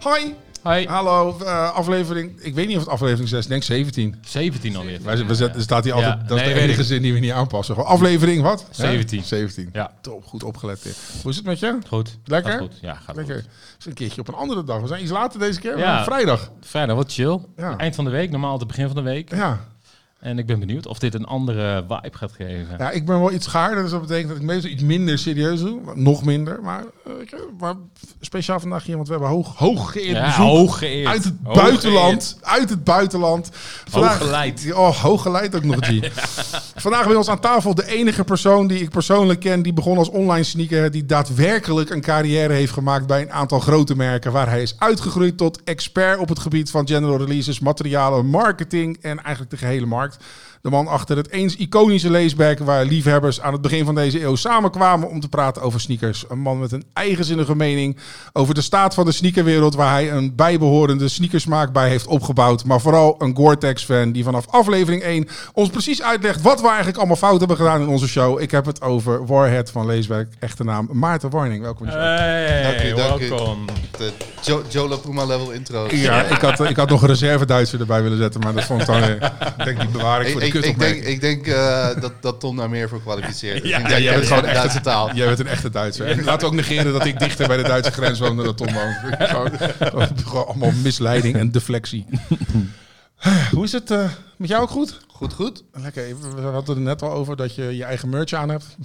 Hoi. Hoi. Hallo, uh, aflevering, ik weet niet of het aflevering 6, denk 17. 17 alweer. Wij, we zetten, staat hier altijd, Ja, dat is de enige zin die we niet aanpassen. Gewoon aflevering wat? Hè? 17. 17. Ja. Top, goed opgelet weer. Hoe is het met je? Goed. Lekker? Gaat goed. Ja, gaat Lekker. goed. Het is een keertje op een andere dag. We zijn iets later deze keer, Ja. vrijdag. Vrijdag, wat chill. Eind van de week, normaal het begin van de week. Ja. En ik ben benieuwd of dit een andere vibe gaat geven. ja, ik ben wel iets gaarder, dus dat betekent dat ik meestal iets minder serieus doe. Nog minder, maar, eh, maar speciaal vandaag hier, want we hebben hoog, hoog geëerd Ja, hoog geëerd. Uit het Hoog buitenland. Uit het buitenland. Hooggeleid. Oh, hooggeleid ook nog, G. Vandaag bij ons aan tafel de enige persoon die ik persoonlijk ken... die begon als online sneaker... die daadwerkelijk een carrière heeft gemaakt... bij een aantal grote merken... waar hij is uitgegroeid tot expert op het gebied van general releases... materialen, marketing en eigenlijk de gehele markt. markt. De man achter het eens iconische leeswerk... waar liefhebbers aan het begin van deze eeuw samenkwamen... om te praten over sneakers. Een man met een eigenzinnige mening over de staat van de sneakerwereld... waar hij een bijbehorende sneakersmaak bij heeft opgebouwd. Maar vooral een Gore-Tex-fan die vanaf aflevering 1 ons precies uitlegt... wat we eigenlijk allemaal fout hebben gedaan in onze show. Ik heb het over Warhead van leeswerk, echte naam Maarten Warning. Welkom in de show. Hey, Dank u. welkom. De Jo- Puma level intro. Ja, ik had, ik had nog een reserve Duitser erbij willen zetten, maar dat vond ik dan weer... Ik denk, die bewaar ik Ik, voor de ik, ik denk, ik denk eh, dat, dat Tom daar meer voor kwalificeert. Ja, ik denk, jij bent gewoon echt Duitse taal. Jij bent een echte Duitser. En laten we ook negeren dat ik dichter bij de Duitse grens woon dan dat Tom woont. Gewoon, gewoon allemaal misleiding en deflectie. Hoe is het eh, met jou ook goed? Goed, goed. Lekker. We hadden er net al over dat je je eigen merch aan hebt.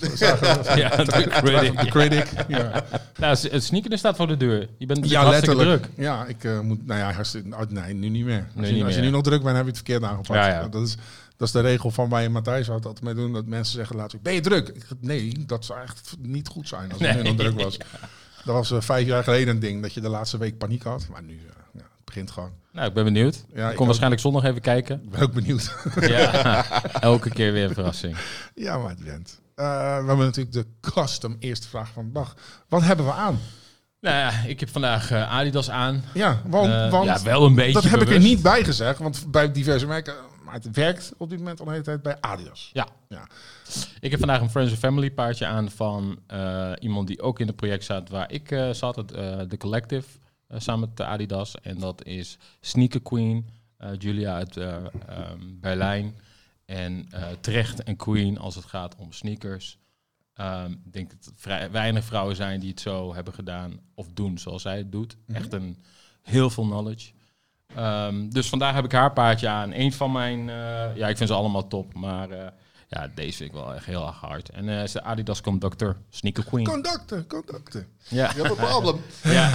Ja, de critic. De critic. Ja, Nou, het sneaker staat voor de deur. Je bent ja hartstikke letterlijk. druk. Ja, ik eh, moet... Nou ja, hartstikke, oh, nee, nu niet meer. Als, Nee, je, niet als je nu nog druk bent, heb je het verkeerd aangepakt. Ja, ja. Dat, is, dat is de regel van mij en Matthijs. Wat altijd mee doen. Dat mensen zeggen laatst, ben je druk? Ik, nee, dat zou echt niet goed zijn als ik nu nog druk was. Dat was eh, vijf jaar geleden een ding, dat je de laatste week paniek had. Maar nu, eh, ja, het begint gewoon. Nou, ik ben benieuwd. Ja, ik kom ook. waarschijnlijk zondag even kijken. Ik ben ook benieuwd. Ja, elke keer weer een verrassing. ja, maar het bent. Eh, we hebben natuurlijk de custom eerste vraag van de dag. Wat hebben we aan? Nou ja, ik heb vandaag Adidas aan. Ja, want, want ja, wel een beetje dat heb ik er niet bij gezegd. Want bij diverse merken, maar het werkt op dit moment al de hele tijd bij Adidas. Ja. Ja. Ik heb vandaag een Friends and Family paardje aan van eh, iemand die ook in het project zat waar ik eh, zat, het The Collective, eh, samen met Adidas. En dat is Sneaker Queen, Julia uit eh, ehm, Berlijn. En terecht en Queen als het gaat om sneakers. Ehm, ik denk dat er vrij weinig vrouwen zijn die het zo hebben gedaan of doen zoals zij het doet. Echt een heel veel knowledge. Ehm, dus vandaag heb ik haar paardje aan. Een van mijn, eh, ja, ik vind ze allemaal top, maar eh, ja, deze vind ik wel echt heel erg hard. En eh is de Adidas Conductor Sneaker Queen. Conductor, conductor. ja. Je hebt een problem. ja.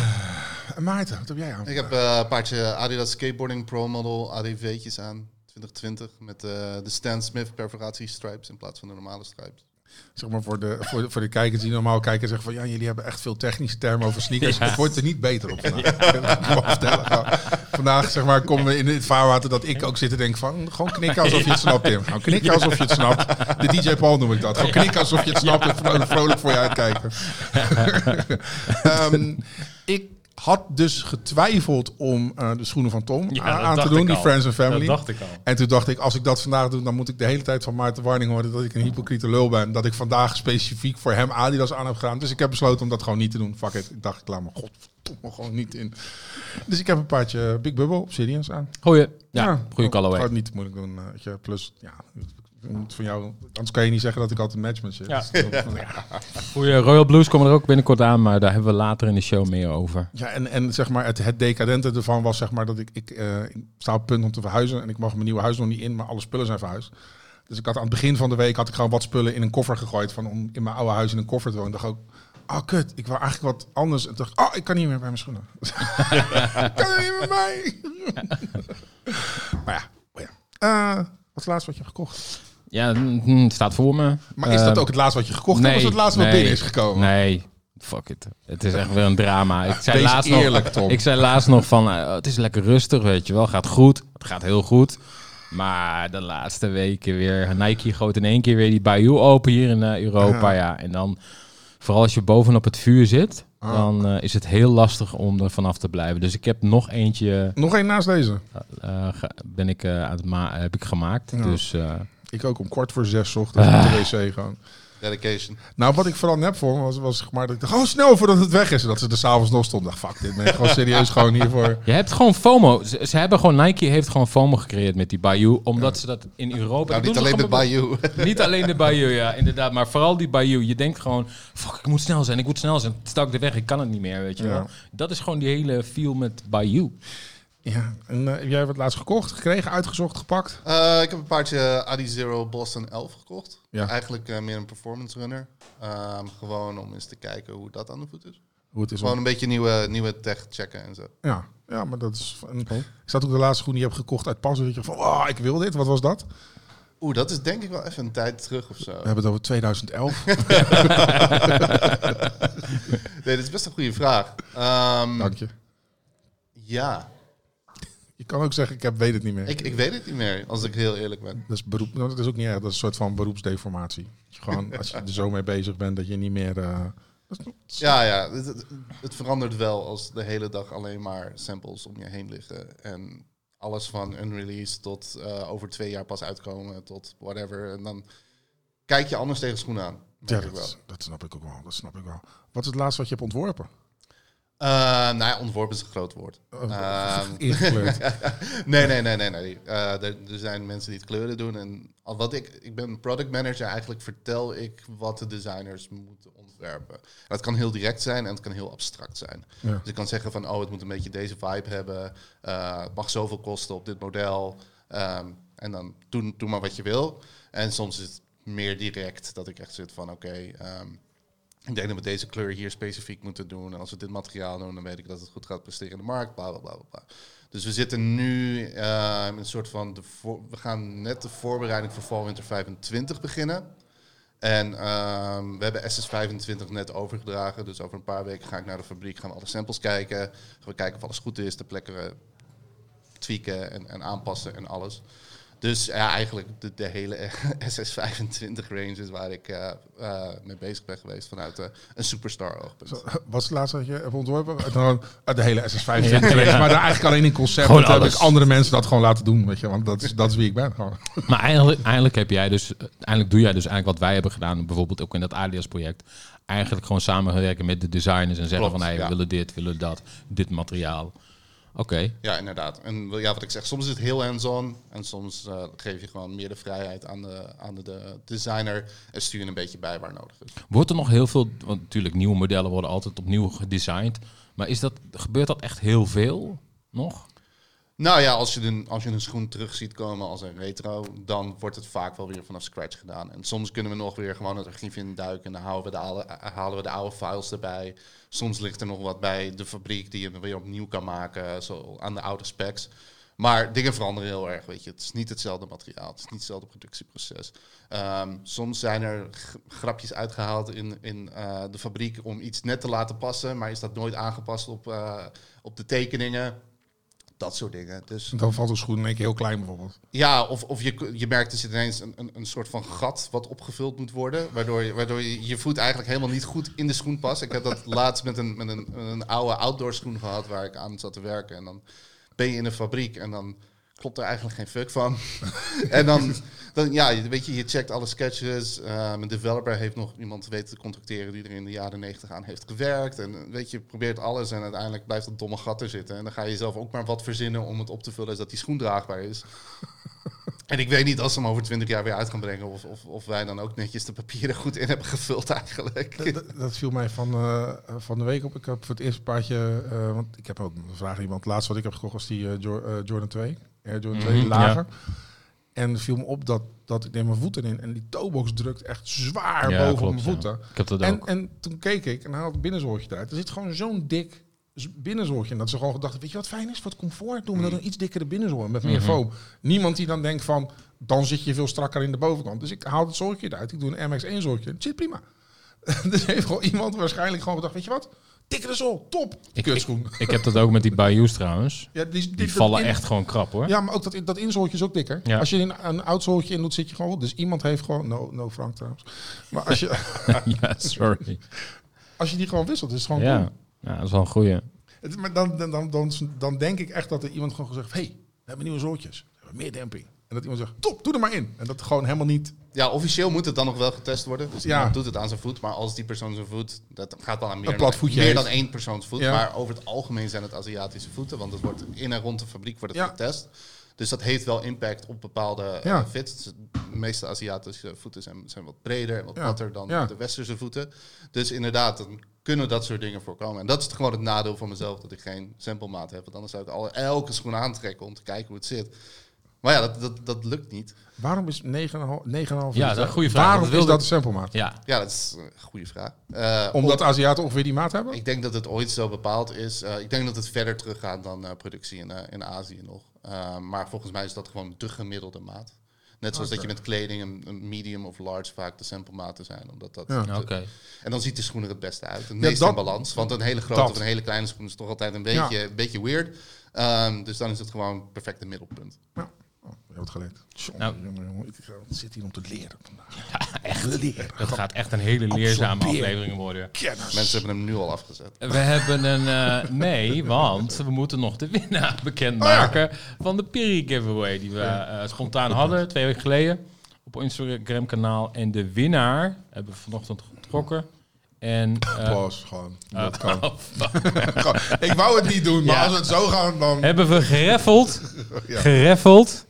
En Maarten, wat heb jij aan? Ik heb eh, een paardje Adidas Skateboarding Pro Model ADV'tjes aan. 2020 met eh, de Stan Smith perforatie stripes in plaats van de normale stripes. Zeg maar voor de, voor, de, voor de kijkers die normaal kijken en zeggen van ja, jullie hebben echt veel technische termen over sneakers. Ja. Het wordt er niet beter op vandaag. Dat kan ik wel vertellen. Vandaag zeg maar komen we in het vaarwater dat ik ook zit te denken van gewoon knikken alsof je het snapt, Tim. Gewoon knikken alsof je het snapt. De DJ Paul noem ik dat. Gewoon knikken alsof je het snapt en vrolijk, vrolijk voor je uitkijken. Ehm, ik had dus getwijfeld om eh, de schoenen van Tom Ja, aan, te doen, ik die al. Friends and Family. Dat dacht ik al. En toen dacht ik, als ik dat vandaag doe, dan moet ik de hele tijd van Maarten Warning horen dat ik een hypocriete lul ben. Dat ik vandaag specifiek voor hem Adidas aan heb gedaan. Dus ik heb besloten om dat gewoon niet te doen. Fuck it. Ik dacht, ik laat me godverdomme gewoon niet in. Dus ik heb een paardje Big Bubble Obsidians aan. Goeie, ja, Ja, goede colorway. Gewoon niet te moeilijk doen. eh, weet je. Plus, ja, ik van jou, anders kan je niet zeggen dat ik altijd match met shit. Ja. Goeie Royal Blues komen er ook binnenkort aan, maar daar hebben we later in de show meer over. Ja, en, en zeg maar, het, het decadente ervan was zeg maar dat ik, ik, eh, ik sta op het punt om te verhuizen en ik mag mijn nieuwe huis nog niet in, maar alle spullen zijn verhuisd. Dus ik had aan het begin van de week had ik gewoon wat spullen in een koffer gegooid van om in mijn oude huis in een koffer te wonen. Ik dacht ook, oh kut, ik wil eigenlijk wat anders. En dacht, oh, ik kan niet meer bij mijn schoenen. ik kan er niet meer bij. maar ja, oh ja. Eh, wat is het laatste wat je hebt gekocht? Ja, mm, het staat voor me. Maar is dat Eh, ook het laatste wat je gekocht hebt? Of is het laatste wat nee, binnen is gekomen? Nee, fuck it. Het is echt weer een drama. Ik zei, laatst eerlijk, nog, Tom. ik zei laatst nog van, eh, het is lekker rustig, weet je wel. Gaat goed. Het gaat heel goed. Maar de laatste weken weer, Nike gooit in één keer weer die Bayou open hier in eh, Europa. Ja. En dan, vooral als je bovenop het vuur zit, Ah. dan eh, is het heel lastig om er vanaf te blijven. Dus ik heb nog eentje, Nog één naast deze. ben ik, aan het ma- heb ik gemaakt. Ja. Dus Ik ook om kwart voor zes 's ochtends op de wc gaan. Dedication. Nou, wat ik vooral nep vond, was, was zeg maar dat ik dacht, oh snel voordat het weg is. En dat ze er s'avonds nog stond. dacht, fuck, dit ben ik gewoon serieus gewoon hiervoor. Je hebt gewoon FOMO. Ze, ze hebben gewoon, Nike heeft gewoon FOMO gecreëerd met die Bayou. Omdat ze dat in Europa... Nou, dat niet alleen de Bayou. Niet alleen de Bayou, ja, inderdaad. Maar vooral die Bayou. Je denkt gewoon, fuck, ik moet snel zijn, ik moet snel zijn. Stak de weg, ik kan het niet meer, weet je Ja. wel. Dat is gewoon die hele feel met Bayou. Ja, en eh, heb jij wat laatst gekocht, gekregen, uitgezocht, gepakt? Eh, ik heb een paardje Adi Zero Boston 11 gekocht. Ja. Eigenlijk eh, meer een performance runner. Ehm, gewoon om eens te kijken hoe dat aan de voet is. Hoe het is Gewoon om... een beetje nieuwe, nieuwe tech checken en zo. Ja, ja, maar dat is... Een... Is dat ook de laatste schoen die je hebt gekocht uit pas? Dat je van, oh, ik wil dit. Wat was dat? Oeh, dat is denk ik wel even een tijd terug of zo. We hebben het over 2011. Nee, dit is best een goede vraag. Ehm, Dank je. ja, Je kan ook zeggen, ik heb, weet het niet meer. ik, ik weet het niet meer, als ik heel eerlijk ben. Dat is, beroep, dat is ook niet erg. Dat is een soort van beroepsdeformatie. Gewoon, als je er zo mee bezig bent, dat je niet meer... eh, Ja, ja, het, het- het verandert wel als de hele dag alleen maar samples om je heen liggen. En alles van unreleased tot eh, over twee jaar pas uitkomen, tot whatever. En dan kijk je anders tegen schoenen aan. Ja, dat, dat snap ik ook wel. Dat snap ik wel. Wat is het laatste wat je hebt ontworpen? Eh, nou ja, ontworpen is een groot woord. Uh, ingekleurd. nee, nee, nee, nee. nee. Eh, er, er zijn mensen die het kleuren doen. En wat ik, ik ben product manager, eigenlijk vertel ik wat de designers moeten ontwerpen. Dat kan heel direct zijn en het kan heel abstract zijn. Ja. Dus ik kan zeggen van, oh, het moet een beetje deze vibe hebben. eh, het mag zoveel kosten op dit model. Ehm, en dan doe, doe maar wat je wil. En soms is het meer direct dat ik echt zit van, oké, ehm, ik denk dat we deze kleur hier specifiek moeten doen. En als we dit materiaal doen, dan weet ik dat het goed gaat presteren in de markt. Bla bla bla bla. Dus we zitten nu eh, in een soort van. We gaan net de voorbereiding voor Fall Winter 25 beginnen. En ehm, we hebben SS25 net overgedragen. Dus over een paar weken ga ik naar de fabriek, gaan we alle samples kijken. Gaan we kijken of alles goed is, de plekken eh, tweaken en, en aanpassen en alles. Dus ja, eigenlijk de, de hele SS25 range is waar ik eh, eh, mee bezig ben geweest vanuit eh, een superstar oogpunt. Wat is het laatste wat je hebt ontworpen? Uit de hele SS25 geweest, maar daar eigenlijk alleen in concept. Gewoon Dat heb alles. ik andere mensen dat gewoon laten doen, weet je. Want dat is, dat is wie ik ben. Gewoon. Maar eigenlijk, eigenlijk heb jij dus, eigenlijk doe jij dus eigenlijk wat wij hebben gedaan, bijvoorbeeld ook in dat Alias project. Eigenlijk gewoon samenwerken met de designers en zeggen Klopt, van hey, we willen dit, willen dat, dit materiaal. Oké. Ja, inderdaad. En ja, wat ik zeg, soms is het heel hands-on. En soms eh, geef je gewoon meer de vrijheid aan de, aan de, de designer. En stuur je een beetje bij waar nodig is. Wordt er nog heel veel, want natuurlijk nieuwe modellen worden altijd opnieuw gedesigned. Maar is dat, gebeurt dat echt heel veel nog? Nou ja, als je, een, als je een schoen terug ziet komen als een retro, dan wordt het vaak wel weer vanaf scratch gedaan. En soms kunnen we nog weer gewoon het archief in duiken en dan halen we, de oude, halen we de oude files erbij. Soms ligt er nog wat bij de fabriek die je weer opnieuw kan maken, zo aan de oude specs. Maar dingen veranderen heel erg, weet je. Het is niet hetzelfde materiaal, het is niet hetzelfde productieproces. Ehm, soms zijn er grapjes uitgehaald in, in eh, de fabriek om iets net te laten passen, maar is dat nooit aangepast op, eh, op de tekeningen. Dat soort dingen. Dus Dan valt een schoen in één keer heel klein bijvoorbeeld. ja, of, of je, je merkt er zit ineens een, een, een soort van gat wat opgevuld moet worden. Waardoor je, waardoor je je voet eigenlijk helemaal niet goed in de schoen past. Ik heb dat laatst met een, met een, een oude outdoor schoen gehad waar ik aan zat te werken. En dan ben je in een fabriek en dan klopt er eigenlijk geen fuck van. en dan, dan, ja, je- weet je, je checkt alle sketches. Uh, mijn developer heeft nog iemand weten te contacteren die er in de jaren negentig aan heeft gewerkt. En eh, weet je, je probeert alles en uiteindelijk blijft dat domme gat er zitten. En dan ga je zelf ook maar wat verzinnen om het op te vullen, zodat die schoen draagbaar is. En ik weet niet als ze hem over twintig jaar weer uit gaan brengen. Of, of, of wij dan ook netjes de papieren goed in hebben gevuld eigenlijk. Dat, dat viel mij van, eh, van de week op. Ik heb voor het eerste paardje, eh, want ik heb ook een vraag aan iemand. Het laatste wat ik heb gekocht was die Jor- Jordan 2. Air Jordan 2, Mhm, lager. En viel me op dat, dat ik neem mijn voeten in en die toebox drukt echt zwaar Ja, boven klopt, mijn ja. voeten. Ik heb dat En, ook. en toen keek ik en haalde het binnenzoortje eruit. Er zit gewoon zo'n dik binnenzoortje. En dat ze gewoon gedacht weet je wat fijn is? Voor het comfort doen we dan een iets dikkere binnenzoor met meer Mhm. foam. Niemand die dan denkt van, dan zit je veel strakker in de bovenkant. Dus ik haal het zoortje eruit. Ik doe een MX1 zoortje. Het zit prima. dus heeft gewoon iemand waarschijnlijk gewoon gedacht, weet je wat? Dikkere zool, top. Ik, Kutschoen. ik heb dat ook met die Bayous trouwens. Ja, die, die, vallen in- echt gewoon krap hoor. Ja, maar ook dat, dat inzoortje is ook dikker. Ja. Als je een, een oud zoortje in doet, zit je gewoon. Dus iemand heeft gewoon... No, no Frank trouwens. Maar als je, ja, sorry. als je die gewoon wisselt, is het gewoon Ja. cool. ja, dat is wel een goeie. Het- Maar dan, dan, dan, dan, dan denk ik echt dat er iemand gewoon gezegd heeft... hey, we hebben nieuwe zoortjes. We hebben meer demping. En dat iemand zegt, top, doe er maar in. En dat gewoon helemaal niet... Ja, officieel moet het dan nog wel getest worden. Dus Ja. doet het aan zijn voet. Maar als die persoon zijn voet... Dat gaat dan aan meer, plat voetje meer dan één persoons voet. Ja. Maar over het algemeen zijn het Aziatische voeten. Want het wordt in en rond de fabriek wordt het Ja. getest. Dus dat heeft wel impact op bepaalde eh, fits. De meeste Aziatische voeten zijn, zijn wat breder en wat platter dan de westerse voeten. Dus inderdaad, dan kunnen dat soort dingen voorkomen. En dat is gewoon het nadeel van mezelf, dat ik geen samplemaat heb. Want anders zou ik al, elke schoen aantrekken om te kijken hoe het zit. Maar ja, dat, dat, dat lukt niet. Waarom is 9,5 9,5 Ja, dat is een goede vraag. Waarom Dat is dat de samplemaat? Ja, Ja, dat is een goede vraag. Eh, Omdat Aziaten ongeveer die maat hebben? Ik denk dat het ooit zo bepaald is. Eh, ik denk dat het verder teruggaat dan eh, productie in, eh, in Azië nog. Eh, maar volgens mij is dat gewoon de gemiddelde maat. Net zoals dat je met kleding een, een medium of large vaak de samplematen zijn. Omdat dat Ja. oké. En dan ziet de schoen er het beste uit. Het Ja, meest dat- in balans. Want een hele grote dat. of een hele kleine schoen is toch altijd een beetje, een beetje weird. Ehm, dus dan is het gewoon het perfecte middelpunt. Ja. Je hebt het geleerd. Jongen, Nou. jongen, jongen, ik zit hier om te leren vandaag. echt leren. Dat gaat echt een hele leerzame Absorberen. aflevering worden. Kennis. Mensen hebben hem nu al afgezet. We hebben een... eh, nee, want we moeten nog de winnaar bekendmaken van de Piri giveaway die we eh, spontaan hadden twee weken geleden op ons Instagram kanaal. En de winnaar hebben we vanochtend getrokken. En eh, Applaus, gewoon. Dat kan. oh, Gewoon. Ik wou het niet doen, maar Ja. als het zo gaat, dan... hebben we gereffeld. Ja. Gereffeld.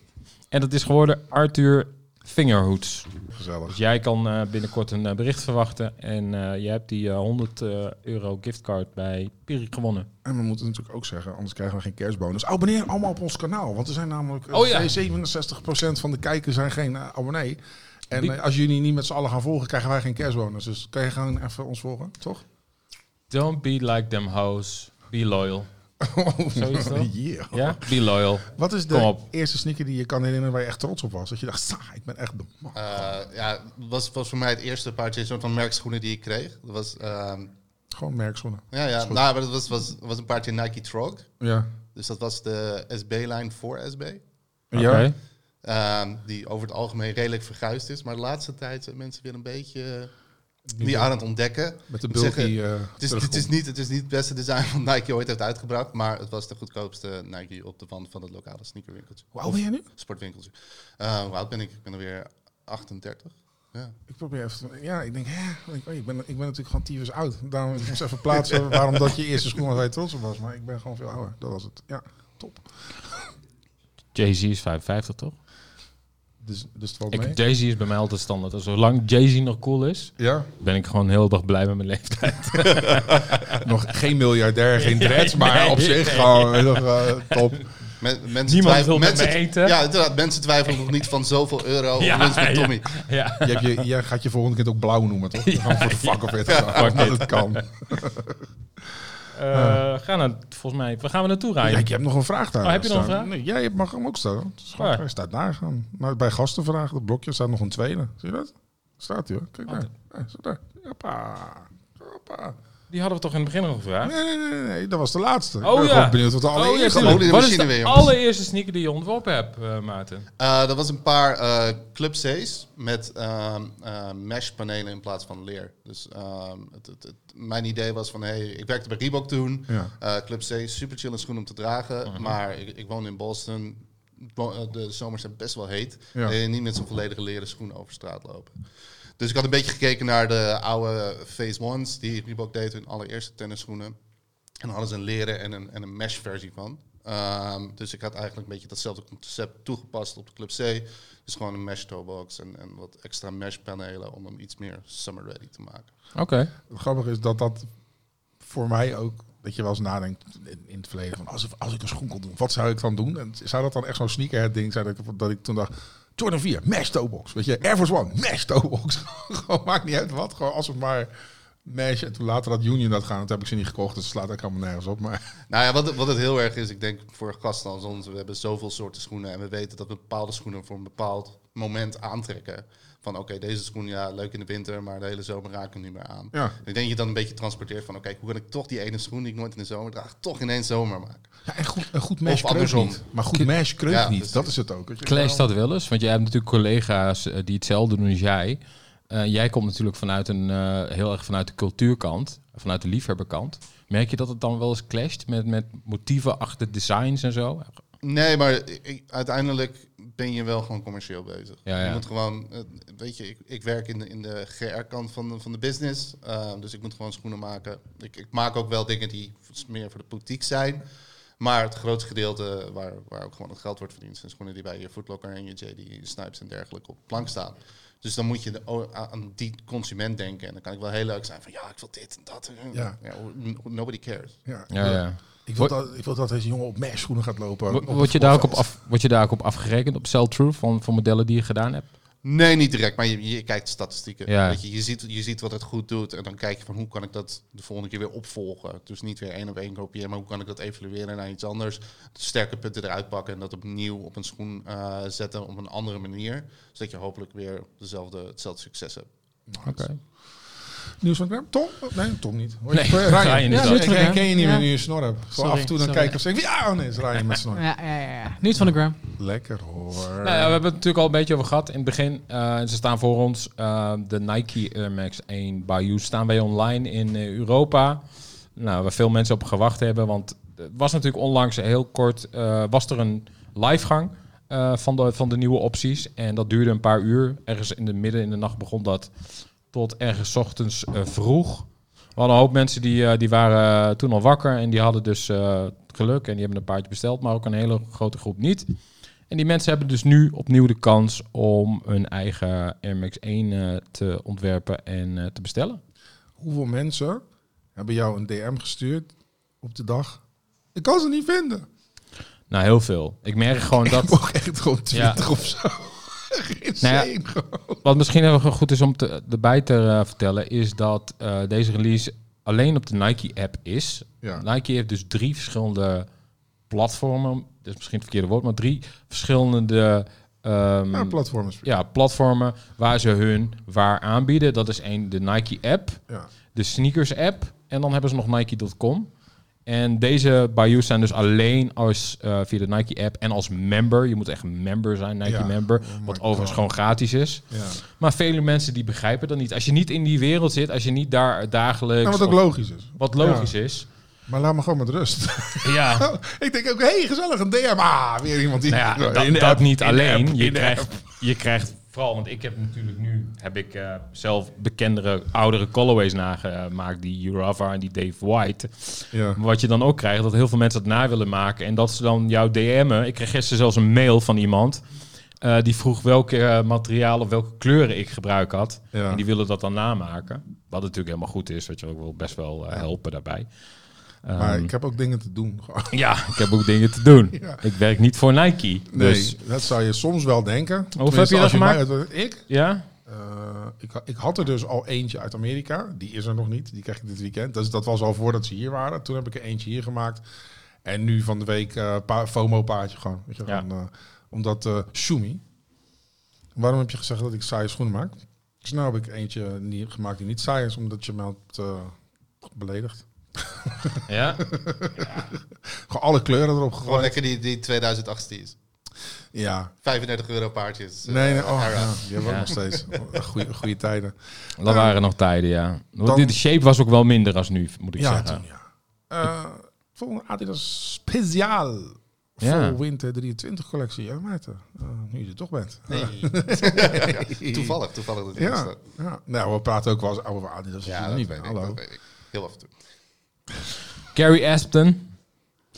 En dat is geworden Arthur Fingerhoods. Gezellig. Dus jij kan eh, binnenkort een eh, bericht verwachten. En eh jij hebt die eh, 100 eh, euro giftcard bij Piri gewonnen. En we moeten natuurlijk ook zeggen, anders krijgen we geen kerstbonus. Abonneer allemaal op ons kanaal, want er zijn namelijk eh, Oh ja. 67% van de kijkers zijn geen abonnee. En als jullie niet met z'n allen gaan volgen, krijgen wij geen kerstbonus. Dus kan je gewoon even ons volgen, toch? Don't be like them hoes. Be loyal. Zoiets toch? Yeah. Ja? Be loyal. Wat is de eerste sneaker die je kan herinneren waar je echt trots op was? Dat je dacht, "Sa, ik ben echt de man. Eh, ja, was, was voor mij het eerste paardje soort van merkschoenen die ik kreeg. Dat was... ehm, Gewoon merkschoenen. Ja, ja. Nou, maar dat was, was, was een paardje Nike Trog. Ja. Dus dat was de SB-lijn voor SB. Oké. Ehm, die over het algemeen redelijk verguisd is. Maar de laatste tijd zijn mensen weer een beetje die aan het ontdekken. Met zeggen, bulky eh Het is, het, is niet, het is niet het beste design wat Nike ooit heeft uitgebracht. Maar het was de goedkoopste Nike op de wand van het lokale sneakerwinkeltje. Hoe oud ben je nu? Sportwinkeltje. Eh, hoe oud ben ik? Ik ben alweer 38. Ja. Ik probeer even. Ja, ik denk, hè, ik, oh, ik, ben, ik ben natuurlijk gewoon tyfus oud. Daarom ik moest even plaatsen waarom dat je eerste schoen was waar je trots op was. Maar ik ben gewoon veel ouder. Dat was het. Ja, top. Jay-Z is 55, toch? Dus, dus het valt mee. Ik, Jay-Z is bij mij altijd standaard. Dus zolang Jay-Z nog cool is, Ja, ben ik gewoon heel dag blij met mijn leeftijd. nog geen miljardair, geen dreads, maar Nee, op zich nee. gewoon nog, eh, top. Men, mensen Niemand wil met mensen, me eten. Ja, inderdaad. Mensen twijfelen nog niet van zoveel euro Ja, winst met. Tommy. ja. Je, hebt je, je gaat je volgende kind ook blauw noemen, toch? Gewoon voor de fuck of it. dat kan. Eh, gaan naar, volgens mij, waar gaan we naartoe Ja, rijden? ik heb nog een vraag daar. Oh, heb je nog een vraag? Nee, jij mag hem ook stellen. Hij staat daar gaan. Nou, bij gastenvragen, dat blokje staat nog een tweede. Zie je dat? Staat hij hoor. Kijk Oh, daar. Ja, staat daar. Hoppa. Hoppa. Die hadden we toch in het begin al gevraagd? Nee, nee, nee, nee, dat was de laatste. ik Oh, ben ja. benieuwd wat de Oh, ja, allereerste. Olie de Wat is de weer, allereerste sneaker die je ontworpen hebt, eh, Maarten? Eh, dat was een paar eh, Club C's met ehm, eh, mesh panelen in plaats van leer. Dus ehm, het, het, het- mijn idee was van, hey, ik werkte bij Reebok toen. Ja. Eh, Club C, super chill schoen om te dragen. Mhm. Maar ik, ik woon in Boston. Ik De zomers zijn best wel heet. Ja. En niet met zo'n volledige leren schoen over straat lopen. Dus ik had een beetje gekeken naar de oude Phase Ones die Reebok deed hun allereerste tennisschoenen. En daar hadden ze een leren en een, en een mesh versie van. Ehm, dus ik had eigenlijk een beetje datzelfde concept toegepast op de Club C. Dus gewoon een mesh toebox en, en wat extra mesh panelen om hem iets meer summer ready te maken. Oké. Het grappige is dat dat voor mij ook, dat je wel eens nadenkt in, in het verleden van als, als ik een schoen kon doen, wat zou ik dan doen? En zou dat dan echt zo'n sneakerhead ding zijn dat ik, dat ik toen dacht, Jordan 4, mesh toebox. Weet je, Air Force One, mesh toebox. gewoon maakt niet uit wat, gewoon als het maar mesh. En toen later dat Union dat gaan, dat heb ik ze niet gekocht, dus slaat ook helemaal nergens op. Maar Nou ja, wat, wat het heel erg is, ik denk voor gasten als ons, we hebben zoveel soorten schoenen en we weten dat we bepaalde schoenen voor een bepaald moment aantrekken. Van oké, deze schoen ja, leuk in de winter, maar de hele zomer raak ik hem niet meer aan. ja. En ik denk dat je dan een beetje transporteert van oké, hoe kan ik toch die ene schoen die ik nooit in de zomer draag, toch ineens zomer maken? ja en goed, een goed mesh Of kreukt niet. Maar goed mesh kreukt Ja, niet, dat is het ook. Clash dat wel eens? Want jij hebt natuurlijk collega's eh, die hetzelfde doen als jij. Eh, jij komt natuurlijk vanuit een, eh, heel erg vanuit de cultuurkant, vanuit de liefhebberkant. Merk je dat het dan wel eens clasht met, met motieven achter designs en zo? Nee, maar ik- uiteindelijk ben je wel gewoon commercieel bezig. Ja, ja. Je moet gewoon, eh, weet je, ik, ik werk in de, in de GR-kant van de, van de business. eh, dus ik moet gewoon schoenen maken. Ik, ik maak ook wel dingen die meer voor de boutique zijn. Maar het grootste gedeelte waar, waar ook gewoon het geld wordt verdiend... zijn schoenen die bij je Footlocker en je JD Snipes en dergelijke op plank staan. Dus dan moet je de, o- aan die consument denken. En dan kan ik wel heel leuk zijn van... ja, ik wil dit en dat. Ja. nobody cares. Ja. Ja, ja. Ik, wil dat, ik wil dat deze jongen op schoenen gaat lopen. Word je, daar ook op af, word je daar ook op afgerekend, op sell-through, van, van modellen die je gedaan hebt? Nee, niet direct, maar je, je kijkt de statistieken. Ja. Weet je, je, ziet, je ziet wat het goed doet en dan kijk je van hoe kan ik dat de volgende keer weer opvolgen. Dus niet weer één op één kopiëren, maar hoe kan ik dat evalueren naar iets anders. De sterke punten eruit pakken en dat opnieuw op een schoen eh, zetten op een andere manier. Zodat je hopelijk weer dezelfde, hetzelfde succes hebt. Oké. Nieuws van Graham? Tom? Nee, Tom niet. Hoor Nee, je- Ryan. Ryan is ja, dat. ik ken, ken je niet Ja. meer nu je snor hebt. Zo Sorry, af en toe dan sorry. kijk ik of ik, ja, oh nee, is Ryan met snor. Ja, ja, ja, ja. Nieuws van de gram. Lekker hoor. Nou ja, we hebben het natuurlijk al een beetje over gehad in het begin. Eh, ze staan voor ons. eh, de Nike Air Max 1 Bayou staan wij online in eh, Europa. Nou, waar veel mensen op gewacht hebben. Want het was natuurlijk onlangs heel kort... eh, was er een livegang eh, van, de, van de nieuwe opties. En dat duurde een paar uur. Ergens in de midden in de nacht begon dat tot ergens ochtends eh, vroeg. We hadden een hoop mensen die, eh, die waren toen al wakker. En die hadden dus eh, geluk. En die hebben een paardje besteld. Maar ook een hele grote groep niet. En die mensen hebben dus nu opnieuw de kans om hun eigen Air Max 1 eh, te ontwerpen en eh, te bestellen. Hoeveel mensen hebben jou een DM gestuurd op de dag? Ik kan ze niet vinden. Nou, heel veel. Ik merk gewoon Ik dat... mocht echt gewoon 20 Ja. of zo. Nou. Wat misschien even goed is om te, erbij te eh, vertellen, is dat eh, deze release alleen op de Nike-app is. Ja. Nike heeft dus drie verschillende platformen. Dat is misschien het verkeerde woord, maar drie verschillende ehm, Ja, platforms. ja, platformen waar ze hun waar aanbieden. Dat is één, de Nike-app. Ja. de sneakers app en dan hebben ze nog Nike.com. En deze Bayou zijn dus alleen als eh, via de Nike app en als member. Je moet echt een member zijn, Nike Ja. member. Oh wat overigens God. gewoon gratis is. ja. Maar vele mensen die begrijpen dat niet. Als je niet in die wereld zit, als je niet daar dagelijks... Nou, wat ook logisch is. wat logisch is. Maar laat me gewoon met rust. Ja, ik denk ook, hey, gezellig, een DM. Ah, weer iemand die... nou ja, dat, dat niet alleen. je, krijgt, je krijgt vooral, want ik heb natuurlijk nu heb ik eh, zelf bekendere, oudere colorways nagemaakt. Die Urava en die Dave White. Ja. Maar wat je dan ook krijgt, dat heel veel mensen het na willen maken. En dat ze dan jou DM'en. Ik kreeg gisteren zelfs een mail van iemand. eh, die vroeg welke eh, materialen, welke kleuren ik gebruik had. Ja. En die willen dat dan namaken. Wat natuurlijk helemaal goed is. Wat je ook wel best wel helpen daarbij. Maar Ehm, ik heb ook dingen te doen. ja, ik heb ook dingen te doen. Ja. Ik werk niet voor Nike. Nee, Dus dat zou je soms wel denken. heb je dat mij gemaakt? ik? ja, Eh, ik, ik had er dus al eentje uit Amerika. Die is er nog niet. Die krijg ik dit weekend. Dus dat was al voordat ze hier waren. Toen heb ik er eentje hier gemaakt. En nu van de week eh pa FOMO-paardje gewoon. Weet je, Ja. gewoon, eh, omdat eh Shumi. Waarom heb je gezegd dat ik saaie schoenen maak? Dus nou heb ik eentje niet gemaakt die niet saai is. Omdat je me had beledigd. ja. Gewoon alle kleuren erop Gewoon gegooid. lekker die, die 2008 steeds. Ja. 35 euro paardjes. eh, Nee, nee. Oh, ja, die hebben we Ja. ook nog steeds. Goede, goede tijden. Dat waren nog tijden, ja. Dan- de shape was ook wel minder als nu, moet ik Ja, zeggen. toen ja. Eh, volgende Adidas Speciaal. Ja. Vol Winter 23 collectie. Ja, Maarten. eh, nu je er toch bent. Nee. toevallig, toevallig dat er Ja, staat. ja. Nou, we praten ook wel eens over Adidas. Ja, dat niet weet, ik, dat weet ik. Heel af en toe. Gary Aspen.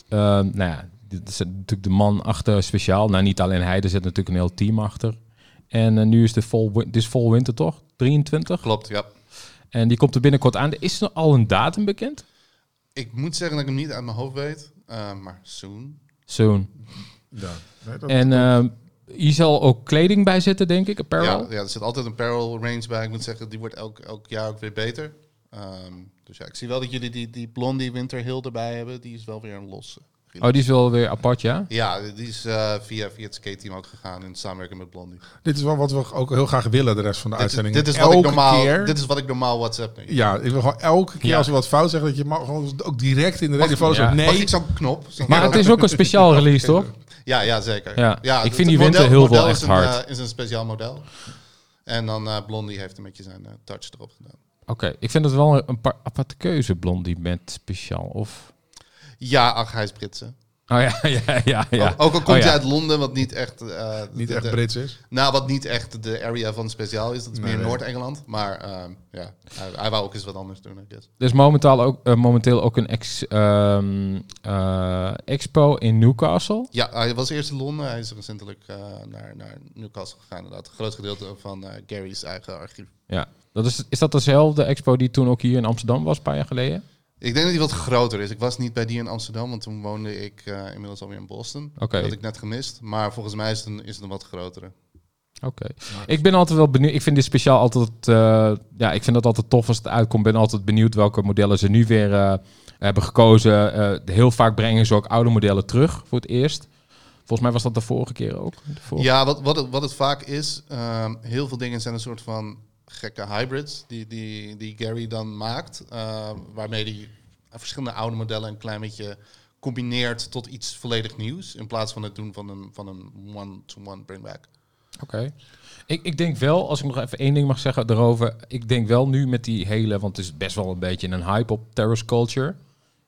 Eh, nou ja, dit is natuurlijk de man achter speciaal. Nou, niet alleen hij, er zit natuurlijk een heel team achter. En eh, nu is de vol, is vol winter toch? 23. Klopt, ja. En die komt er binnenkort aan. Is er al een datum bekend? Ik moet zeggen dat ik hem niet uit mijn hoofd weet. eh, maar soon. Soon. Ja. En eh, hier zal ook kleding bij zitten, denk ik. Apparel. Ja, ja, er zit altijd een apparel range bij. Ik moet zeggen, die wordt elk, elk jaar ook weer beter. Ehm, dus ja, ik zie wel dat jullie die, die blondie winterhill erbij hebben. Die is wel weer een losse. Oh, die is wel weer apart, ja? Ja, die is eh, via, via het skate-team ook gegaan in samenwerking met Blondie. dit is wel wat we ook heel graag willen de rest van de Dit is, uitzending. dit, is wat ik normaal, keer- dit is wat ik normaal WhatsApp. Ja, ik wil gewoon elke keer Ja. als we wat fout zeggen, dat je mag gewoon ook direct in de van Ja. zo. Nee, Mag ik zo'n knop? Maar het is ook een speciaal release, toch? Ja, ja, zeker. Ja, ik het- vind die het winter heel model wel is echt een, hard. eh, is een speciaal model. En dan eh Blondie heeft een beetje zijn touch erop gedaan. Oké, ik vind het wel een paar aparte keuze, Blondie met speciaal. Of... Ja, ach, hij is Britse. Oh ja, ja, ja. ja. Ook, ook al Oh, komt ja. hij uit Londen, wat niet echt... eh, Niet de- echt Brits is. Nou, wat niet echt de area van speciaal is. Dat is Nee, meer nee. Noord-Engeland. Maar ehm, ja, hij, hij wou ook eens wat anders doen. Er is momenteel ook, eh, momenteel ook een ex, ehm, eh, expo in Newcastle. Ja, hij was eerst in Londen. Hij is recentelijk eh, naar, naar Newcastle gegaan. Inderdaad, een groot gedeelte van eh, Gary's eigen archief. Ja. Dat is, is dat dezelfde expo die toen ook hier in Amsterdam was, een paar jaar geleden? Ik denk dat die wat groter is. Ik was niet bij die in Amsterdam, want toen woonde ik eh, inmiddels alweer in Boston. Oké. Dat had ik net gemist. Maar volgens mij is het een, is het een wat grotere. Oké. Ik ben altijd wel benieuwd. Ik vind dit speciaal altijd. eh, ja, ik vind dat altijd tof als het uitkomt. Ben altijd benieuwd welke modellen ze nu weer eh, hebben gekozen. Eh, heel vaak brengen ze ook oude modellen terug voor het eerst. Volgens mij was dat de vorige keer ook. De vorige- Ja, wat, wat, het, wat het vaak is, ehm, heel veel dingen zijn een soort van gekke hybrids die, die, die Gary dan maakt. ehm, waarmee hij verschillende oude modellen een klein beetje combineert tot iets volledig nieuws. In plaats van het doen van een, van een one-to-one bringback. Oké. Ik, ik denk wel, als ik nog even één ding mag zeggen erover. Ik denk wel nu met die hele, want het is best wel een beetje een hype op terrace culture.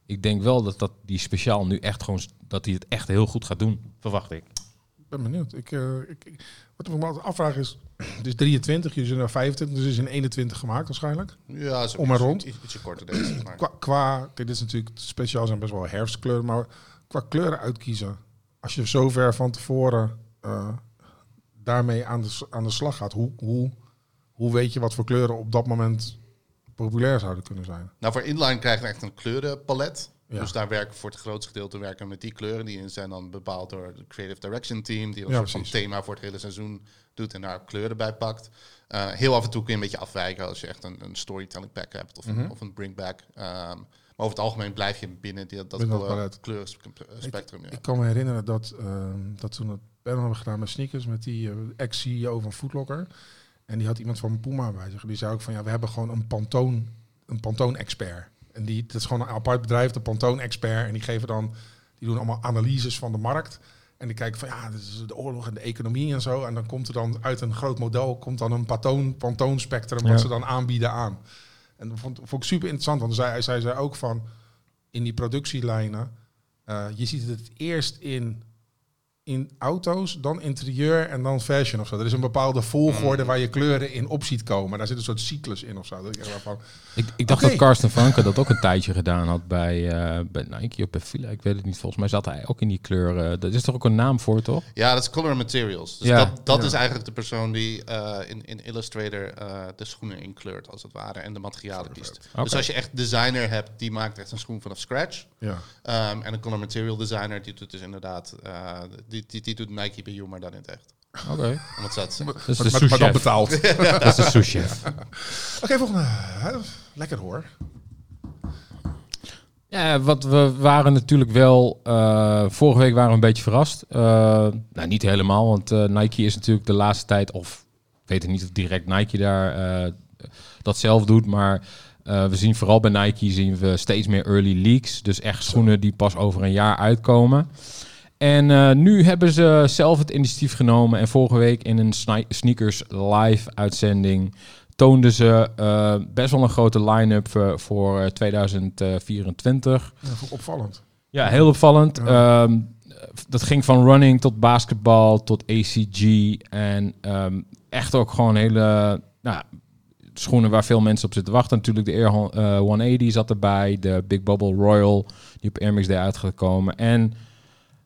Ik denk wel dat, dat die speciaal nu echt gewoon, dat hij het echt heel goed gaat doen, verwacht ik. Ik ben benieuwd. Ik, eh, ik, ik- wat ik me altijd afvraag is, het is 23, jullie zijn er 25, dus is in 21 gemaakt waarschijnlijk. Ja, Om en rond. Iets, ietsje korter deze. Maar. Qua, dit is natuurlijk speciaal zijn best wel herfstkleuren, maar qua kleuren uitkiezen, als je zo ver van tevoren eh, daarmee aan de, aan de slag gaat, hoe, hoe, hoe weet je wat voor kleuren op dat moment populair zouden kunnen zijn? Nou, voor inline krijgen we echt een kleurenpalet. Ja. Dus daar werken voor het grootste gedeelte werken we met die kleuren. Die zijn dan bepaald door het Creative Direction Team. Die een soort thema voor het hele seizoen doet en daar kleuren bij pakt. Eh, heel af en toe kun je een beetje afwijken als je echt een, een storytelling pack hebt of, Mhm. een, of een bringback. Ehm, maar over het algemeen blijf je binnen die, dat Binnen dat kleur- palet. kleurenspectrum. Ja. Ik kan me herinneren dat, ehm, dat toen het panel hebben gedaan met sneakers met die eh, ex-CEO van Footlocker. En die had iemand van Puma bij zich. Die zei ook van ja, we hebben gewoon een Pantone, een Pantone-expert. En die, dat is gewoon een apart bedrijf, de Pantone-expert. En die geven dan, die doen allemaal analyses van de markt. En die kijken van ja, dit is de oorlog en de economie en zo. En dan komt er dan uit een groot model komt dan een Pantone, Pantone spectrum wat Ja. ze dan aanbieden aan. En dat vond, vond ik super interessant, want zij, zij zei ook van in die productielijnen, eh, je ziet het eerst in, in auto's, dan interieur en dan fashion of zo. Er is een bepaalde volgorde Mm. waar je kleuren in op ziet komen. Daar zit een soort cyclus in of zo. Dat ik van, Ik, ik dacht dat Karsten Franke dat ook een tijdje gedaan had bij, eh, bij Nike of bij Fila. Ik weet het niet. Volgens mij zat hij ook in die kleuren. Dat is toch ook een naam voor, toch? Ja, dat is Color Materials. Dus Ja. dat, dat Ja. is eigenlijk de persoon die eh, in, in Illustrator eh, de schoenen inkleurt, als het ware, en de materialen kiest. Dus als je echt designer hebt, die maakt echt een schoen vanaf scratch. ja. Ehm, en een color material designer, die doet dus inderdaad, eh, die, die, die doet Nike bij maar dan in het echt. Oké. Om het zo te zeggen. Dat is de Maar, maar, maar dan sous-chef. betaald. Oké, Dat is de sous-chef. volgende. Hè, Lekker hoor. Ja, wat we waren natuurlijk wel. eh, vorige week waren we een beetje verrast. Eh, nou, niet helemaal, want eh, Nike is natuurlijk de laatste tijd. Of ik weet het niet of direct Nike daar eh, dat zelf doet. Maar eh, we zien vooral bij Nike zien we steeds meer early leaks. Dus echt schoenen die pas over een jaar uitkomen. En eh, nu hebben ze zelf het initiatief genomen. En vorige week in een sneakers live uitzending toonden ze eh, best wel een grote line-up voor, voor eh, 2024. Ja, opvallend. Ja, heel opvallend. Ja. Ehm, dat ging van running tot basketbal tot ACG. En ehm, echt ook gewoon hele nou, schoenen waar veel mensen op zitten wachten. Natuurlijk de Air Hon- eh, 180 zat erbij. De Big Bubble Royal die op Air Max Day uitgekomen. En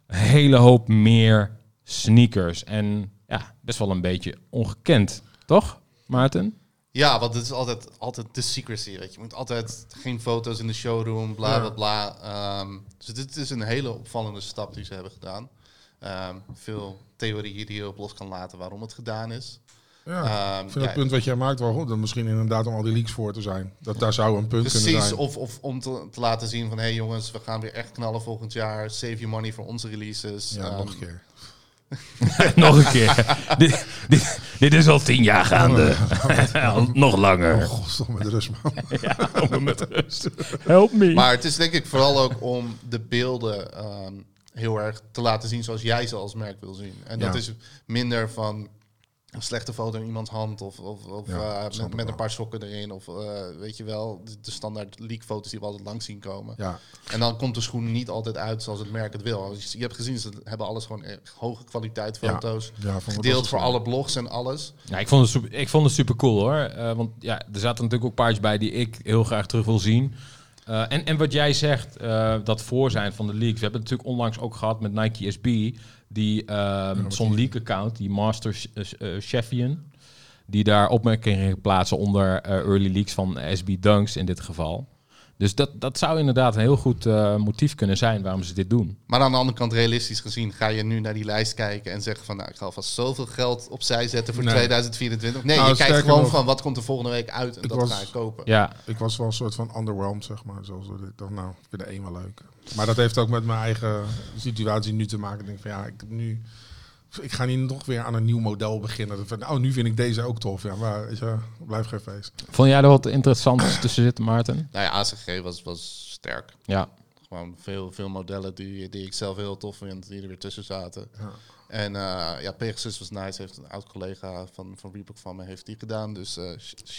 een hele hoop meer sneakers. En ja, best wel een beetje ongekend. Toch, Maarten? Ja, want het is altijd, altijd de secrecy. Weet je. je moet altijd geen foto's in de showroom, bla bla bla. Ehm, dus dit is een hele opvallende stap die ze hebben gedaan. Ehm, veel theorieën die je op los kan laten waarom het gedaan is. Ja. Ehm, Ik vind ja, het punt wat jij maakt wel goed. Dan misschien inderdaad om al die leaks voor te zijn. Dat daar zou een punt kunnen Precies, zijn. of, of om te, te laten zien van... hé hey jongens, we gaan weer echt knallen volgend jaar. Save your money voor onze releases. Ja, Ehm, nog een keer. Nog een keer. dit, dit, dit is al tien jaar gaande. Nog langer. Oh, god, stop met rust, man. Help me. Maar het is denk ik vooral ook om de beelden ehm, heel erg te laten zien zoals jij ze als merk wil zien. En dat Ja. is minder van een slechte foto in iemands hand of, of, of Ja, eh, met, met een paar sokken erin. Of eh, weet je wel, de, de standaard leakfoto's die we altijd langs zien komen. Ja, En dan komt de schoen niet altijd uit zoals het merk het wil. Je je hebt gezien, ze hebben alles gewoon echt hoge kwaliteit foto's. ja Gedeeld voor alle blogs en alles. Ja, ik vond het super, ik vond het super cool hoor. Eh, want ja, er zaten natuurlijk ook paardjes bij die ik heel graag terug wil zien. Eh, en, en wat jij zegt, eh, dat voor zijn van de leaks. We hebben het natuurlijk onlangs ook gehad met Nike SB. Die ehm zo'n leak-account, die Master Sh- eh, Chefian. Die daar opmerkingen plaatsen onder early leaks van SB Dunks in dit geval. Dus dat, dat zou inderdaad een heel goed eh, motief kunnen zijn waarom ze dit doen. Maar aan de andere kant, realistisch gezien, ga je nu naar die lijst kijken en zeggen van, nou, ik ga alvast zoveel geld opzij zetten voor Nee. 2024. Nee, Nou, je kijkt gewoon nog, van, wat komt er volgende week uit en dat was- ga ik kopen. Ja, Ik was wel een soort van underwhelmed, zeg maar. Zoals ik dacht, nou, ik vind de wel leuk. Maar dat heeft ook met mijn eigen situatie nu te maken. Ik denk van, ja, ik heb nu... Ik ga niet nog weer aan een nieuw model beginnen. Van, oh, nu vind ik deze ook tof. Ja, maar weet je, blijf geen feest. vond jij er wat interessants tussen zitten, Maarten? Nou ja, ACG was, was sterk. Ja, Gewoon veel, veel modellen die, die ik zelf heel tof vind, die er weer tussen zaten. Ja. En eh, ja, Pegasus was nice. Heeft een oud collega van, van Reebok van me heeft die gedaan. Dus eh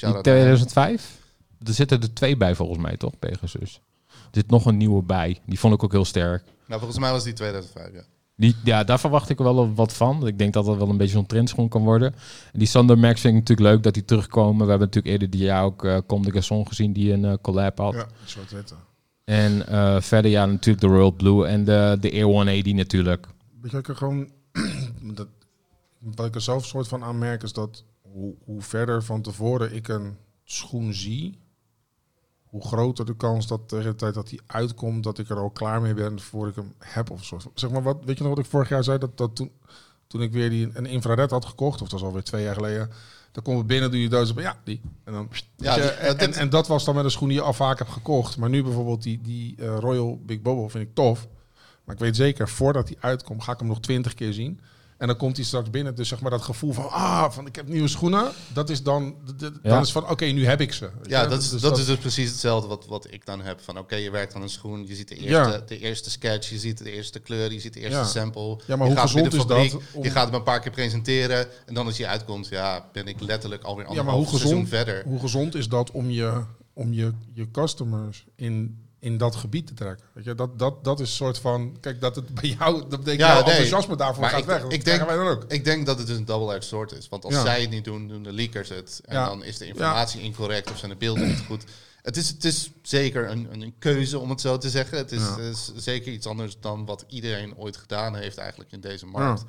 naar hem. 2005? Er zitten er twee bij volgens mij, toch? Pegasus. Er zit nog een nieuwe bij. Die vond ik ook heel sterk. Nou, volgens mij was die 2005, ja. Die, ja, daar verwacht ik wel wat van. Ik denk dat dat wel een beetje zo'n trendschoen kan worden. En die Sander Max vind ik natuurlijk leuk dat die terugkomen. We hebben natuurlijk eerder dit jaar ook uh, Comme de Garçon gezien die een eh, collab had. Ja, zwart witte. En eh, verder ja, natuurlijk de Royal Blue en de, de Air 180 natuurlijk. Weet je, wat ik er gewoon... dat, wat ik er zelf soort van aanmerk is dat hoe, hoe verder van tevoren ik een schoen zie, hoe groter de kans dat tegen de tijd dat die uitkomt, dat ik er al klaar mee ben voor ik hem heb of zo. Zeg maar, wat, weet je nog wat ik vorig jaar zei? Dat, dat toen, toen ik weer die, een infrared had gekocht, of dat is alweer twee jaar geleden, dan kom we binnen, doe je doos op, ja, die. En, dan, Ja, ja, die- en, en, en dat was dan met een schoen die je al vaak hebt gekocht. Maar nu bijvoorbeeld die, die eh, Royal Big Bubble vind ik tof. Maar ik weet zeker, voordat hij uitkomt, ga ik hem nog twintig keer zien. En dan komt hij straks binnen. Dus zeg maar dat gevoel van, ah, van ik heb nieuwe schoenen. Dat is dan, Ja. dan is van, oké, nu heb ik ze. Ja, dat is, Dus dat is dus precies hetzelfde wat, wat ik dan heb. Van oké, je werkt aan een schoen, je ziet de eerste, Ja. de eerste sketch, je ziet de eerste kleur, je ziet de eerste Ja. sample. Ja, maar je hoe gaat bij de gezond is dat om- Je gaat hem een paar keer presenteren en dan als je uitkomt, ja, ben ik letterlijk alweer Ja, maar anderhalf hoe seizoen gezond, verder. hoe gezond is dat om je, om je, je customers in, in dat gebied te trekken? Weet je, dat, dat, dat is een soort van, kijk, dat het bij jou, dat betekent Ja, jouw nee. enthousiasme daarvoor Maar gaat ik- weg. Dat ik denk- wij dan ook. Ik denk dat het dus een double-edged sword is. Want als Ja. zij het niet doen, doen de leakers het. En Ja. dan is de informatie incorrect of zijn de beelden niet goed. Het is, het is zeker een, een keuze, om het zo te zeggen. Het is, zeker iets anders dan wat iedereen ooit gedaan heeft eigenlijk in deze markt.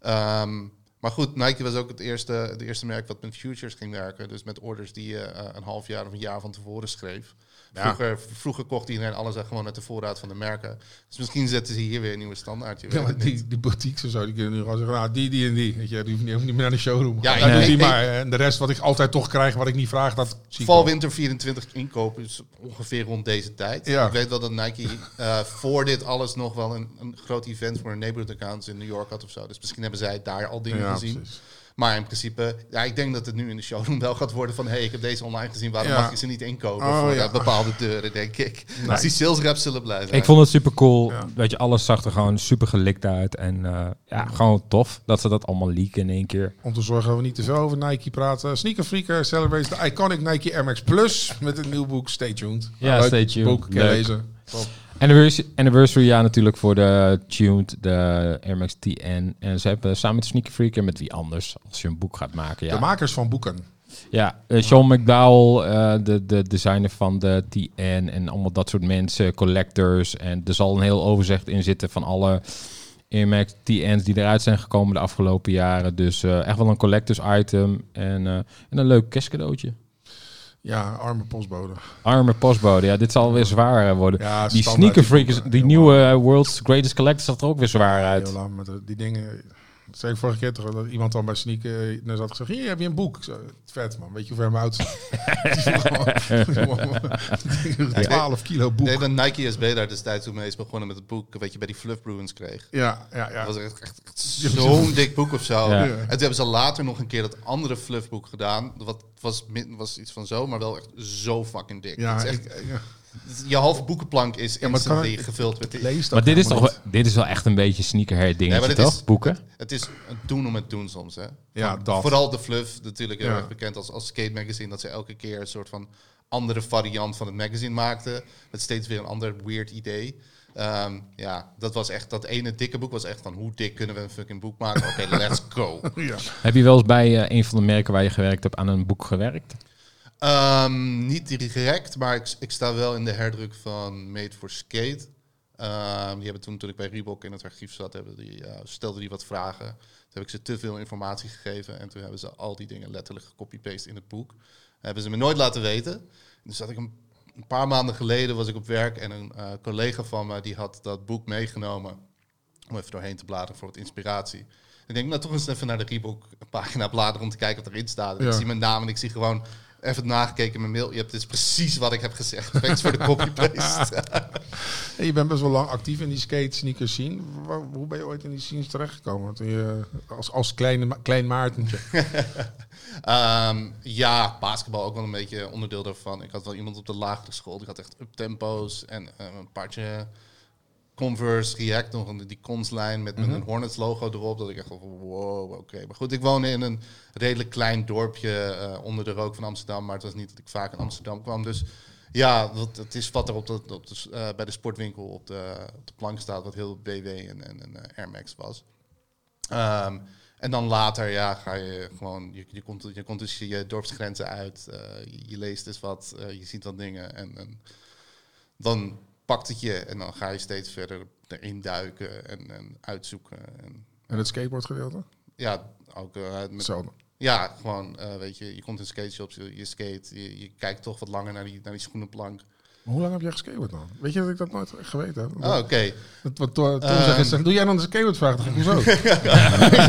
Ehm, maar goed, Nike was ook het eerste, het eerste merk wat met futures ging werken. Dus met orders die je eh, een half jaar of een jaar van tevoren schreef. Ja. Vroeger, vroeger kocht iedereen alles gewoon uit de voorraad van de merken. Dus misschien zetten ze hier weer een nieuwe standaard. Ja, maar die, die boutiques zo, die kunnen nu gewoon zeggen, nou, die, die en die. Weet je, die hoeft niet, meer naar de showroom. Ja, doe die maar. En de rest wat ik altijd toch krijg, wat ik niet vraag, dat zie Val winter 24 inkopen is ongeveer rond deze tijd. Ja. Ik weet wel dat Nike eh, voor dit alles nog wel een, een groot event voor een neighborhood accounts in New York had of zo. Dus misschien hebben zij daar al dingen Ja, gezien. precies. Maar in principe, ja, ik denk dat het nu in de showroom wel gaat worden van... hé, hey, ik heb deze online gezien, waarom Ja. mag je ze niet inkopen Oh, voor ja. eh, bepaalde deuren, denk ik. Dus die sales reps zullen blij zijn. Ik vond het super cool. Ja. Weet je, alles zag er gewoon super gelikt uit. En eh, ja, gewoon tof dat ze dat allemaal leaken in één keer. Om te zorgen dat we niet te veel over Nike praten. Sneaker Freaker celebrates de iconic Nike Air Max Plus met een nieuw boek. Stay tuned. Ja, Leuk stay tuned. Boek, lezen. Top. Anniversary, anniversary jaar natuurlijk voor de Tuned, de Air Max TN. En ze hebben samen met Sneaker Freak en met wie anders, als je een boek gaat maken. De Ja, makers van boeken. ja eh, Sean McDowell, eh, de, de designer van de TN en allemaal dat soort mensen, collectors. En er zal een heel overzicht in zitten van alle Air Max TN's die eruit zijn gekomen de afgelopen jaren. Dus eh, echt wel een collectors item en, en een leuk kerstcadeautje. Ja, arme postbode. Arme postbode, ja, dit zal weer zwaar eh, worden. Ja, die standaard sneaker freak, is, boeken. die Heel nieuwe eh, World's Greatest Collector zag er ook weer zwaar uit. Heel lang met die dingen. Dat zei ik vorige keer toch, dat iemand dan bij Sneaker net had gezegd, hier heb je een boek. Ik zei, vet man, weet je hoe ver mijn oud is? 12 kilo boek. Ik denk dat Nike SB daar destijds toen mee is begonnen met het boek... wat je bij die Fluff Bruins kreeg. Ja, ja, ja. Dat was echt, echt, echt zo'n dik boek of zo. Ja. En toen hebben ze later nog een keer dat andere fluffboek gedaan. Wat was, min- was iets van zo, maar wel echt zo fucking dik. Ja, Het is echt, ik, ja. Je halve boekenplank is Ja, maar gevuld met. Lees Maar dit is, toch, wel- dit is wel echt een beetje sneakerhead dingetje, toch? is- Boeken? Het is het doen om het doen soms, hè? Ja, dat. Vooral de Fluff, natuurlijk heel Ja. erg bekend als, als skate magazine, dat ze elke keer een soort van andere variant van het magazine maakten, met steeds weer een ander weird idee. Ehm, ja, dat was echt, dat ene dikke boek was echt van, hoe dik kunnen we een fucking boek maken? Oké, let's go. Ja. Heb je wel eens bij eh, een van de merken waar je gewerkt hebt aan een boek gewerkt? Ehm, niet direct, maar ik, ik sta wel in de herdruk van Made for Skate. Ehm, die hebben toen, toen ik bij Reebok in het archief zat, hebben die, uh, stelden die wat vragen. Toen heb ik ze te veel informatie gegeven en toen hebben ze al die dingen letterlijk gecopy-paste in het boek. hebben ze me nooit laten weten. Dus zat ik een, een paar maanden geleden was ik op werk en een uh, collega van me die had dat boek meegenomen om even doorheen te bladeren voor wat inspiratie. Ik denk, nou toch eens even naar de Reebok pagina bladeren om te kijken wat erin staat. En Ja. Ik zie mijn naam en ik zie gewoon even nagekeken in mijn mail. Je hebt dus precies wat ik heb gezegd. Thanks voor de copy-paste. Je bent best wel lang actief in die skate sneakers scene. Hoe ben je ooit in die scenes terechtgekomen? Toen je, als, als kleine, klein Maartentje. Ehm, ja, basketbal ook wel een beetje onderdeel daarvan. Ik had wel iemand op de lagere school. Die had echt up-tempo's en eh, een paardje Converse React. Nog een, die conslijn met, met een Hornets logo erop. Dat ik echt van wow, oké. Maar goed, ik woonde in een redelijk klein dorpje eh, onder de rook van Amsterdam. Maar het was niet dat ik vaak in Amsterdam kwam. Dus ja, dat, het is wat er op de, op de, eh, bij de sportwinkel op de, op de plank staat. Wat heel BW en, en, en eh, Air Max was. Ehm, en dan later ja, ga je gewoon, je, je, komt, je komt dus je dorpsgrenzen uit, je, je leest dus wat, je ziet wat dingen en, en dan pakt het je en dan ga je steeds verder erin duiken en, en uitzoeken. En, En het skateboardgedeelte? ja, ook eh, met, ja, gewoon, eh, weet je, je komt in skate shops, je, je skate, je, je kijkt toch wat langer naar die, naar die schoenenplank. Maar hoe lang heb jij geskateboard dan? Weet je dat ik dat nooit geweten heb? Oh, oké. Dat, wat Tom Tom Ehm. zegt doe jij dan de skateboardvraag? Dan ik, hoezo?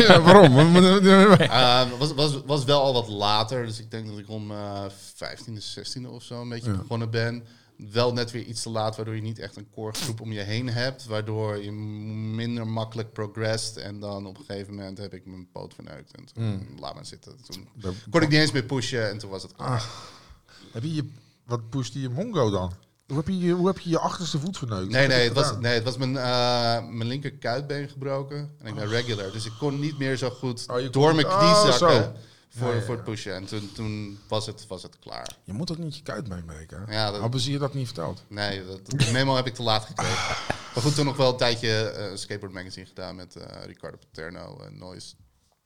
ja, waarom? Uh, was, was, was wel al wat later, dus ik denk dat ik om uh, 15e, 16e of zo een beetje Ja. begonnen ben. Wel net weer iets te laat, waardoor je niet echt een core groep om je heen hebt. Waardoor je minder makkelijk progressed. En dan op een gegeven moment heb ik mijn poot verneukt. En toen laat maar zitten. Toen kon ik niet eens meer pushen en toen was het klaar. Heb je je, wat pushte je Mongo dan? Hoe heb je, hoe heb je je achterste voet verneukt? Nee, nee, het was, nee, het was mijn, eh mijn linker kuitbeen gebroken. En ik ben regular. Dus ik kon niet meer zo goed Oh, door mijn knie oh, zakken. Voor, Ja, voor het pushen. En toen, toen was, het, was het klaar. Je moet ook niet je kuit meebreken. hè? Ja, dat- Hebben ze je dat niet verteld? Nee, dat, dat memo heb ik te laat gekregen. Maar goed, toen nog wel een tijdje een skateboard magazine gedaan met eh, Ricardo Paterno en Noise.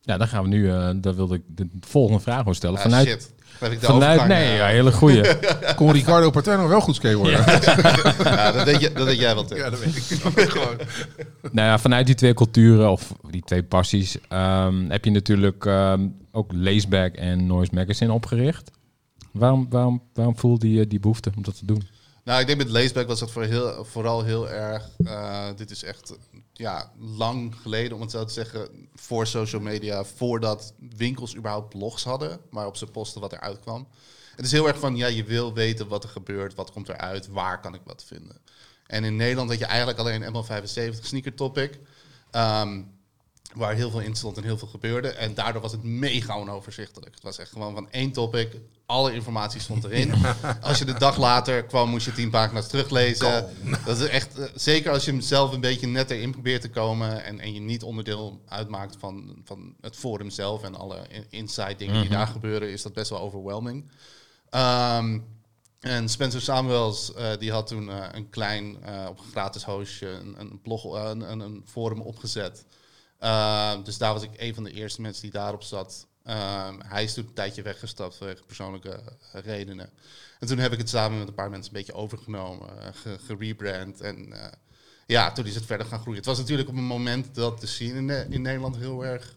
Ja, dan gaan we nu, eh daar wilde ik de volgende vraag over stellen. Ah, vanuit, shit. Ik vanuit nee, eh, ja, hele goeie. Kon Ricardo Paterno wel goed skateboarden? ja, dat, deed je, dat deed jij wel, Tim. Ja, dat weet ik gewoon. nou ja, vanuit die twee culturen of die twee passies ehm, heb je natuurlijk ehm, ook Laceback en Noise Magazine opgericht. Waarom, waarom, waarom voelde je die behoefte om dat te doen? Nou, ik denk met Laceback was dat voor heel, vooral heel erg... eh, dit is echt ja, lang geleden, om het zo te zeggen... voor social media, voordat winkels überhaupt blogs hadden... waarop ze posten wat er uitkwam. Het is heel erg van, ja, je wil weten wat er gebeurt, wat komt eruit, waar kan ik wat vinden. En in Nederland had je eigenlijk alleen ML75 Sneaker Topic... ehm, waar heel veel in stond en heel veel gebeurde. En daardoor was het mega onoverzichtelijk. Het was echt gewoon van één topic, alle informatie stond erin. Als je de dag later kwam, moest je tien pagina's teruglezen. Dat is echt, eh, zeker als je hem zelf een beetje net erin probeert te komen... en, en je niet onderdeel uitmaakt van, van het forum zelf... en alle in- inside dingen die daar gebeuren, is dat best wel overwhelming. Ehm, en Spencer Samuels, eh, die had toen eh, een klein, op een gratis hostje, een, een blog, een, een forum opgezet. Ehm, dus daar was ik een van de eerste mensen die daarop zat. Ehm, hij is toen een tijdje weggestapt vanwege persoonlijke eh, redenen. En toen heb ik het samen met een paar mensen een beetje overgenomen, eh, ge- gerebrand. En eh, ja, toen is het verder gaan groeien. Het was natuurlijk op een moment dat de scene in, Ne- in Nederland heel erg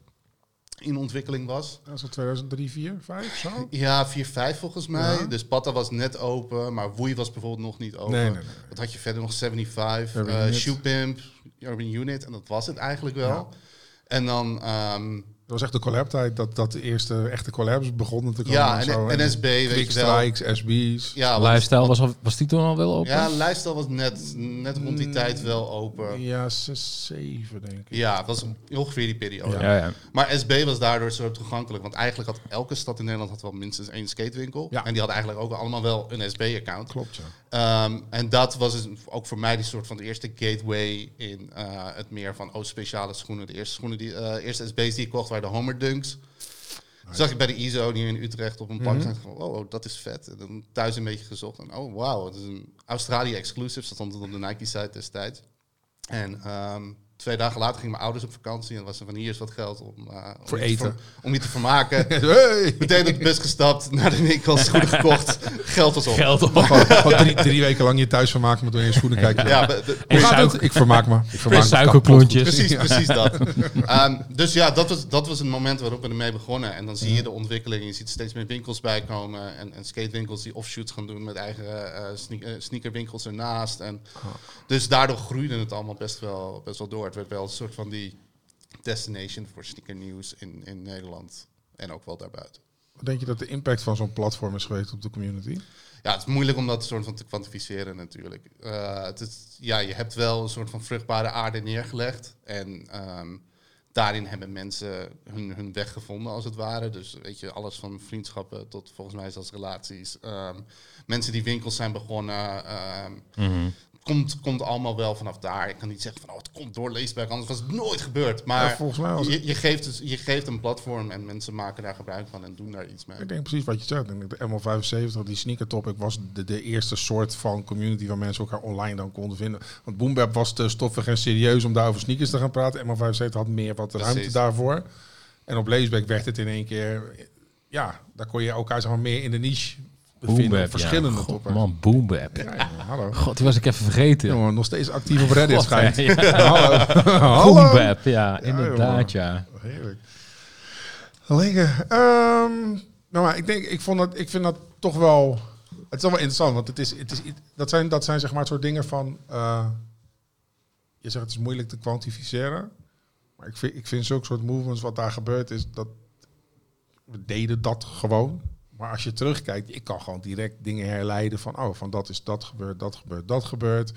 in ontwikkeling was. Dat is dat 2003, 4, 5, zo? Ja, 4-5 volgens mij. Ja. Dus Patta was net open, maar Woei was bijvoorbeeld nog niet open. Nee, nee, nee. Wat had je verder nog? 75, Urban eh Unit. Shoe Pimp, Urban Unit. En dat was het eigenlijk wel. Ja. En dan, ehm, was echt de collab-tijd dat, dat de eerste echte collabs begonnen te komen. Ja, zo. en, NSB, weet je wel. Strikes, SB's. Ja, Lifestyle was, al, was die toen al wel open? Ja, Lifestyle was net, net rond die tijd wel open. Ja, 6, 7 denk ik. Ja, het was ongeveer die periode. ja. ja. Maar SB was daardoor zo toegankelijk. Want eigenlijk had elke stad in Nederland had wel minstens één skatewinkel. Ja. En die had eigenlijk ook allemaal wel een SB-account. Klopt, ja. Ehm, en dat was dus ook voor mij die soort van de eerste gateway in eh, het meer van oh, speciale schoenen. De eerste schoenen die, eh eerste SB's die ik kocht de Homer Dunks. Toen zag ik bij de ISO hier in Utrecht op een ik van, oh, oh, dat is vet. En dan thuis een beetje gezocht. En oh, wauw, het is een Australië exclusive. Dat stond op de Nike-site destijds. En ehm, twee dagen later gingen mijn ouders op vakantie. En was er van hier is wat geld om, eh, om Voor je te eten. ver- om je te vermaken. Hey! Meteen op de bus gestapt, naar de winkel, schoenen gekocht. Geld was op. Geld op. Gewoon, gewoon drie, drie weken lang je thuis vermaken met door je schoenen kijken. Ja, En suiker-? Ik vermaak me. Ik vermaak me suikerklontjes. Precies, precies dat. Ehm, dus ja, dat was, dat was het moment waarop we ermee begonnen. En dan zie je de ontwikkeling. Je ziet steeds meer winkels bijkomen. En, en skatewinkels die offshoots gaan doen met eigen eh, eh, sneakerwinkels ernaast. En dus daardoor groeide het allemaal best wel, best wel door. Het werd wel een soort van die destination voor sneakernieuws in, in Nederland. En ook wel daarbuiten. Wat denk je dat de impact van zo'n platform is geweest op de community? Ja, het is moeilijk om dat soort van te kwantificeren natuurlijk. Eh, het is, ja, je hebt wel een soort van vruchtbare aarde neergelegd. En ehm, daarin hebben mensen hun, hun weg gevonden, als het ware. Dus weet je, alles van vriendschappen tot volgens mij zelfs relaties. Ehm, mensen die winkels zijn begonnen. ehm, Mhm. Komt, komt allemaal wel vanaf daar. Ik kan niet zeggen van, oh, het komt door Leesberg, anders was het nooit gebeurd. Maar Ja, volgens mij was het- je, je, geeft dus, je geeft een platform en mensen maken daar gebruik van en doen daar iets mee. Ik denk precies wat je zegt. De ML75, die sneaker topic, was de, de eerste soort van community waar mensen elkaar online dan konden vinden. Want Boombap was te stoffig en serieus om daar over sneakers te gaan praten. ML75 had meer wat ruimte daarvoor. En op Leesbeek werd het in één keer, ja, daar kon je elkaar zeg maar meer in de niche bevinden. Verschillende ja. toppers. Man, Boombap. Ja, ja, hallo. God, die was ik even vergeten. Jongen, nog steeds actief op Reddit God, schijnt. Hallo. Hallo. Boombap, ja, inderdaad, ja. Heerlijk. Lekker. Ehm, nou, maar ik denk, ik vond dat, ik vind dat toch wel. Het is wel interessant, want het is, het is, dat zijn, dat zijn zeg maar het soort dingen van. eh, je zegt het is moeilijk te kwantificeren, maar ik vind, ik vind zulke soort movements wat daar gebeurt is dat we deden dat gewoon. Maar als je terugkijkt, ik kan gewoon direct dingen herleiden van, oh, van dat is dat gebeurd, dat gebeurt, dat gebeurt.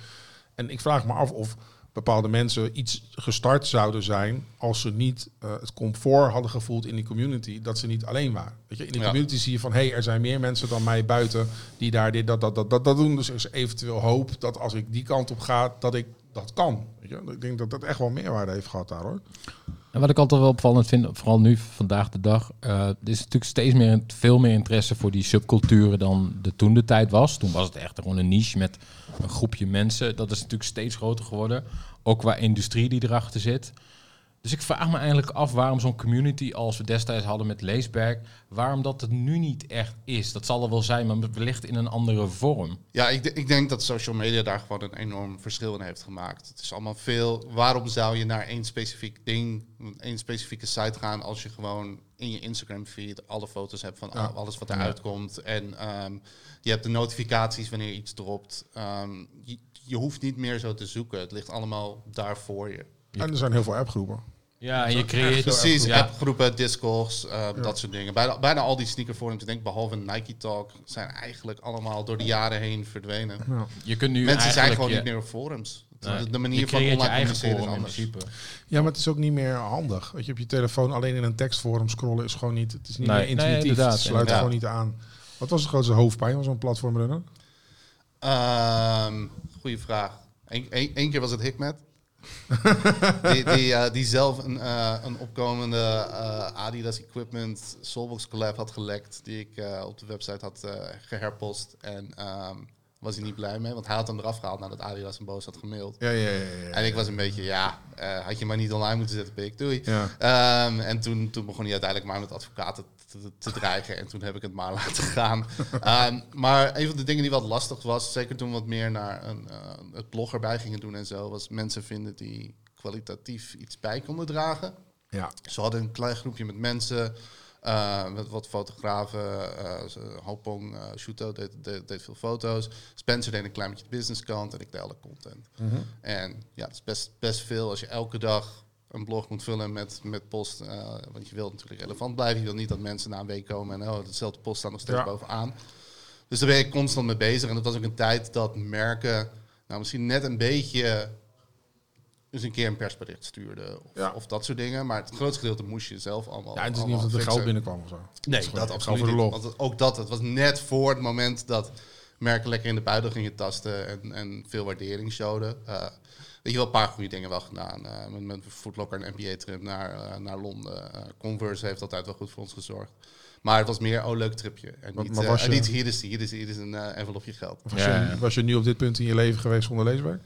En ik vraag me af of bepaalde mensen iets gestart zouden zijn als ze niet eh, het comfort hadden gevoeld in die community, dat ze niet alleen waren. Weet je, in de Ja. community zie je van, hé, hey, er zijn meer mensen dan mij buiten die daar dit, dat, dat, dat, dat, dat doen. Dus er is eventueel hoop dat als ik die kant op ga, dat ik dat kan. Weet je? Ik denk dat dat echt wel meerwaarde heeft gehad daar, hoor. En wat ik altijd wel opvallend vind, vooral nu, vandaag de dag, eh, er is natuurlijk steeds meer, veel meer interesse voor die subculturen dan de toen de tijd was. Toen was het echt gewoon een niche met een groepje mensen. Dat is natuurlijk steeds groter geworden. Ook qua industrie die erachter zit. Dus ik vraag me eigenlijk af waarom zo'n community als we destijds hadden met Leesberg, waarom dat het nu niet echt is. Dat zal er wel zijn, maar wellicht in een andere vorm. Ja, ik, ik denk dat social media daar gewoon een enorm verschil in heeft gemaakt. Het is allemaal veel. Waarom zou je naar één specifiek ding, één specifieke site gaan als je gewoon in je Instagram feed alle foto's hebt van Ja. alles wat eruit komt en ehm, je hebt de notificaties wanneer iets dropt. Ehm, je, je hoeft niet meer zo te zoeken. Het ligt allemaal daar voor je. En er zijn heel veel appgroepen. Ja, en je creëert... Precies, Ja. appgroepen, discogs, eh, dat soort dingen. Bijna, bijna al die sneakerforums, ik denk behalve Nike Talk, zijn eigenlijk allemaal door de jaren heen verdwenen. Je kunt nu Mensen zijn gewoon je- niet meer op forums. De- Nee, manier van creëert je online eigen communiceren is in anders. Ja, maar het is ook niet meer handig. Weet je, op je telefoon alleen in een tekstforum scrollen is gewoon niet. Het is niet Nee, meer nee, intuïtief. inderdaad, het sluit inderdaad. gewoon niet aan. Wat was de grootste hoofdpijn van zo'n platformrunner? Ehm goeie vraag. Eén keer was het Hikmet. Die, die, eh, die zelf een, eh, een opkomende eh, Adidas Equipment Soulbox collab had gelekt. Die ik op de website had eh, geherpost. En ehm, was hij niet blij mee. Want hij had hem eraf gehaald nadat Adidas hem boos had gemaild. Ja, ja, ja. ja, En ik was een beetje, ja, had je maar niet online moeten zetten, pik. Doei. ja. Ehm, en toen, toen begon hij uiteindelijk maar met advocaten te, dreigen. En toen heb ik het maar laten gaan. Ehm, maar een van de dingen die wat lastig was, zeker toen we wat meer naar een, eh, het blog erbij gingen doen en zo, was mensen vinden die kwalitatief iets bij konden dragen. ja. Ze hadden een klein groepje met mensen, eh, met wat fotografen. eh ze- Hopong, eh Shuto deed, deed, deed veel foto's. Spencer deed een klein beetje de businesskant en ik deed alle content. Mhm. En ja, het is best, best veel als je elke dag een blog moet vullen met, met post. eh, want je wilt natuurlijk relevant blijven. Je wil niet dat mensen na een week komen en oh, dezelfde post staat nog steeds Ja. bovenaan. Dus daar ben ik constant mee bezig. En dat was ook een tijd dat merken, nou misschien net een beetje eens een keer een persbericht stuurden. Of, Ja. of dat soort dingen. Maar het grootste gedeelte moest je zelf allemaal. Ja, het is niet of er geld binnenkwam of zo. Nee, dat gewoon absoluut voor de niet. lol. Want ook dat, het was net voor het moment dat merken lekker in de buidel gingen tasten en, en veel waardering showden. Eh, weet je wel, een paar goede dingen wel gedaan. Eh, met, met Footlocker en NBA-trip naar, eh, naar Londen. Eh, Converse heeft altijd wel goed voor ons gezorgd. Maar het was meer, oh, leuk tripje. En Maar- niet, maar was en je- niet hier, is, hier, is, hier is een envelopje geld. Was, Ja, je, was je nu op dit punt in je leven geweest zonder leeswerk?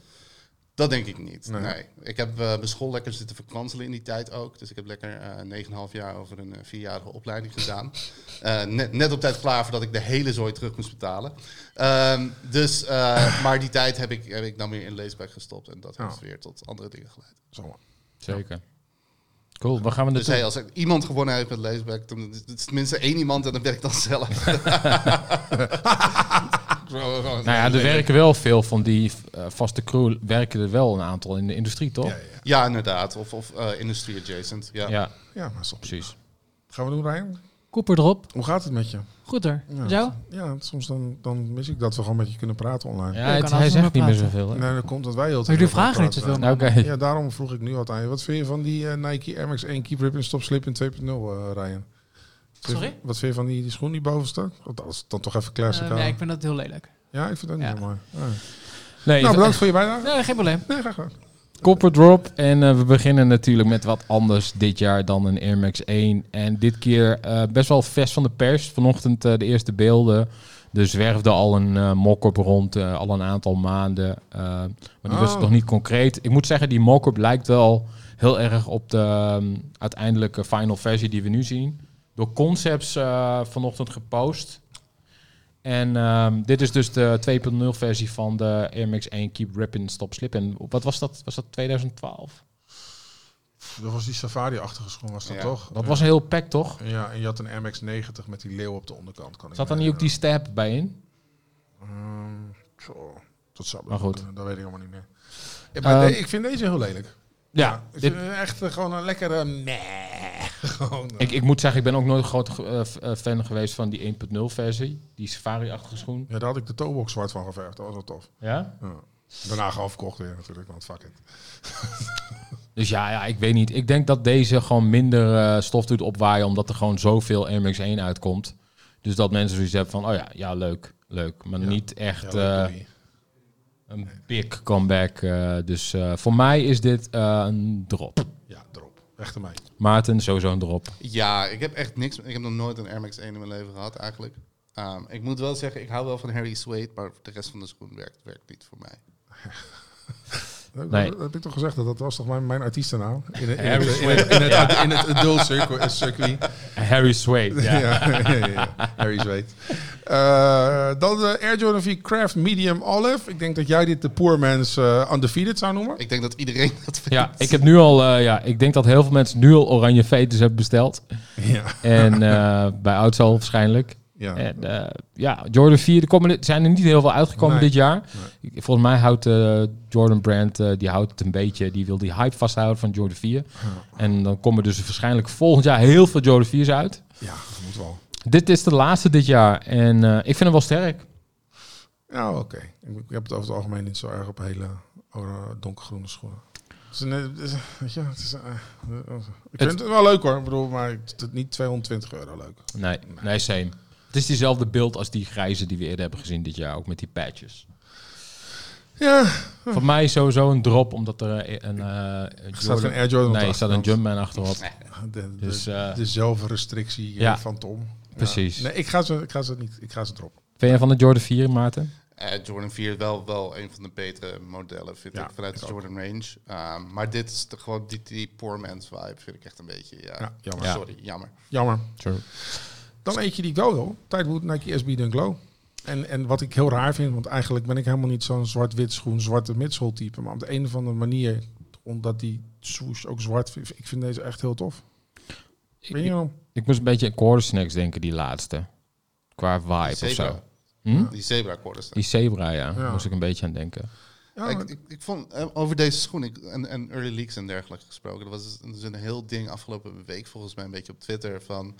Dat denk ik niet. Nee. Nee. Ik heb eh, mijn school lekker zitten verkwanselen in die tijd ook. Dus ik heb lekker eh 9,5 jaar over een eh, vierjarige opleiding gedaan. Eh, net, net op tijd klaar voordat ik de hele zooi terug moest betalen. Ehm, dus, eh, maar die tijd heb ik, heb ik dan weer in leeswerk gestopt. En dat Ja. heeft weer tot andere dingen geleid. Zo. Zeker. Cool, waar gaan we Dus hey, als er iemand gewonnen heeft met leeswerk, dan is het tenminste één iemand en dan ben ik dan zelf. Nou ja, er werken wel veel van die eh, vaste crew, werken er wel een aantal in de industrie, toch? Ja, ja. ja, inderdaad. Of, of eh, industry adjacent. Ja. Ja, ja, maar stop. precies. Gaan we doen, Ryan? Cooper erop. Hoe gaat het met je? Goed er. Ja. Jou? Ja, soms dan, dan mis ik dat we gewoon met je kunnen praten online. Ja, het- hij zegt niet meer zoveel. hè? Nee, dat komt dat wij heel Maar jullie veel vragen niet zoveel. Oké. Ja, daarom vroeg ik nu wat aan je. Wat vind je van die eh, Nike Air Max 1 Keep Rip en Stop Slip in 2.0, eh Ryan? Wat vind je- Sorry? Wat vind je van die, die schoen die boven staat? Want Dat is dan toch even classic. Eh, aan. nee, ik vind dat heel lelijk. Ja, ik vind dat niet Ja. heel mooi. Ja. Nee, Nou, bedankt voor je bijdrage. Nee, geen probleem. Nee, graag gedaan. Copper Drop. En eh, we beginnen natuurlijk met wat anders dit jaar dan een Air Max 1. En dit keer eh, best wel vers van de pers. Vanochtend eh, de eerste beelden. Er zwerfde al een eh mock-up rond, eh, al een aantal maanden. eh, maar die was Oh. nog niet concreet. Ik moet zeggen, die mock-up lijkt wel heel erg op de ehm, uiteindelijke final versie die we nu zien. Door Concepts eh, vanochtend gepost. En ehm, dit is dus de 2.0 versie van de Air Max 1 Keep Ripping Stop Slip. En wat was dat? Was dat 2012? Dat was die safari-achtige schoen, was dat Ja. toch? Dat was een heel pack, toch? Ja, en je had een Air Max 90 met die leeuw op de onderkant. Kan ik Zat daar niet ook die stab bij in? Ehm, zo, dat zou Maar goed. kunnen, Dat weet ik allemaal niet meer. Ja, maar Ehm, ik vind deze heel lelijk. Ja, ik dit- het echt eh, gewoon een lekkere... Nee. gewoon, eh, ik, ik moet zeggen, ik ben ook nooit een grote eh, fan geweest van die 1.0 versie. Die safari-achtige schoen. ja, daar had ik de toebox zwart van geverfd. Dat was wel tof. Ja? Ja. Daarna gewoon verkocht weer natuurlijk, want fuck it. Dus ja, ja, ik weet niet. Ik denk dat deze gewoon minder stof doet opwaaien, omdat er gewoon zoveel Air Max 1 uitkomt. Dus dat mensen zoiets hebben van, oh ja, ja, leuk, leuk. Maar Ja. niet echt Ja. Een big comeback. eh, dus eh, voor mij is dit eh, een drop. ja, erop. Echt aan mij. Maarten, sowieso een drop. Ja, ik heb echt niks. Ik heb nog nooit een Air Max 1 in mijn leven gehad, eigenlijk. Ehm, ik moet wel zeggen, ik hou wel van Harry Suede, maar de rest van de schoen werkt, werkt niet voor mij. Dat, Nee. dat heb ik toch gezegd, dat dat was toch mijn, mijn artiestennaam? In, het- in, het, in, het, in, het, in het adult circuit. eh, circuit. Harry Suede, Ja, ja. ja, ja, ja. Harry Zweet. Eh, dan de Air Jordan V Craft Medium Olive. Ik denk dat jij dit de Poor Man's eh, Undefeated zou noemen. Ik denk dat iedereen dat vindt. Ja, ik heb nu al, eh, ja, ik denk dat heel veel mensen nu al oranje fetus hebben besteld. Ja. En eh, bij Oudsal waarschijnlijk. Ja. En eh, ja, Jordan 4, er komen, zijn er niet heel veel uitgekomen Nee. dit jaar. Volgens mij houdt de Jordan brand, eh, die houdt het een beetje, die wil die hype vasthouden van Jordan 4. En dan komen dus waarschijnlijk volgend jaar heel veel Jordan 4's uit. ja, dat moet wel. Dit is de laatste dit jaar en eh, ik vind hem wel sterk. Ja, oké. Ik, ik heb het over het algemeen niet zo erg op hele eh, donkergroene schoenen. Het het is- het eh, eh, ik vind het wel leuk hoor. Ik bedoel, maar het is niet 220 euro leuk. Nee, nee, same. Is diezelfde beeld als die grijze die we eerder hebben gezien dit jaar, ook met die patches. Ja, Voor mij sowieso een drop, omdat er eh, een... eh er staat Jordan- geen Air Jordan Nee, er staat een. Jumpman achterop. De, de, Dus, eh, de zelfrestrictie eh, ja. van Tom. Ja. Precies. Nee, ik ga ze, ik ga ze niet. Ik ga ze droppen. Ben je van de Jordan 4, Maarten? Eh, Jordan 4 is wel, wel een van de betere modellen, vind Ja, ik, vanuit ik de ook. Jordan range. Ehm, maar dit is de, gewoon die, die poor man's vibe, vind ik echt een beetje, ja. Ja, jammer. Ja. Sorry, jammer. Jammer. True. Dan eet je die Go-Go. Tidewood Nike SB Dunk Low. En, en wat ik heel raar vind, want eigenlijk ben ik helemaal niet zo'n zwart-wit schoen, zwarte midsole type. Maar op de een of andere manier, omdat die swoosh ook zwart, vind- ik vind deze echt heel tof. Ik, Weet je waarom? ik moest een beetje aan Quarter Snacks denken, die laatste. Qua vibe of zo. Hm? Die zebra quarters. Die Zebra, ja. Ja. Moest ik een beetje aan denken. Ja, ik, ik, ik vond eh, over deze schoen ik, en, en early leaks en dergelijke gesproken. Er was dus een heel ding afgelopen week volgens mij een beetje op Twitter van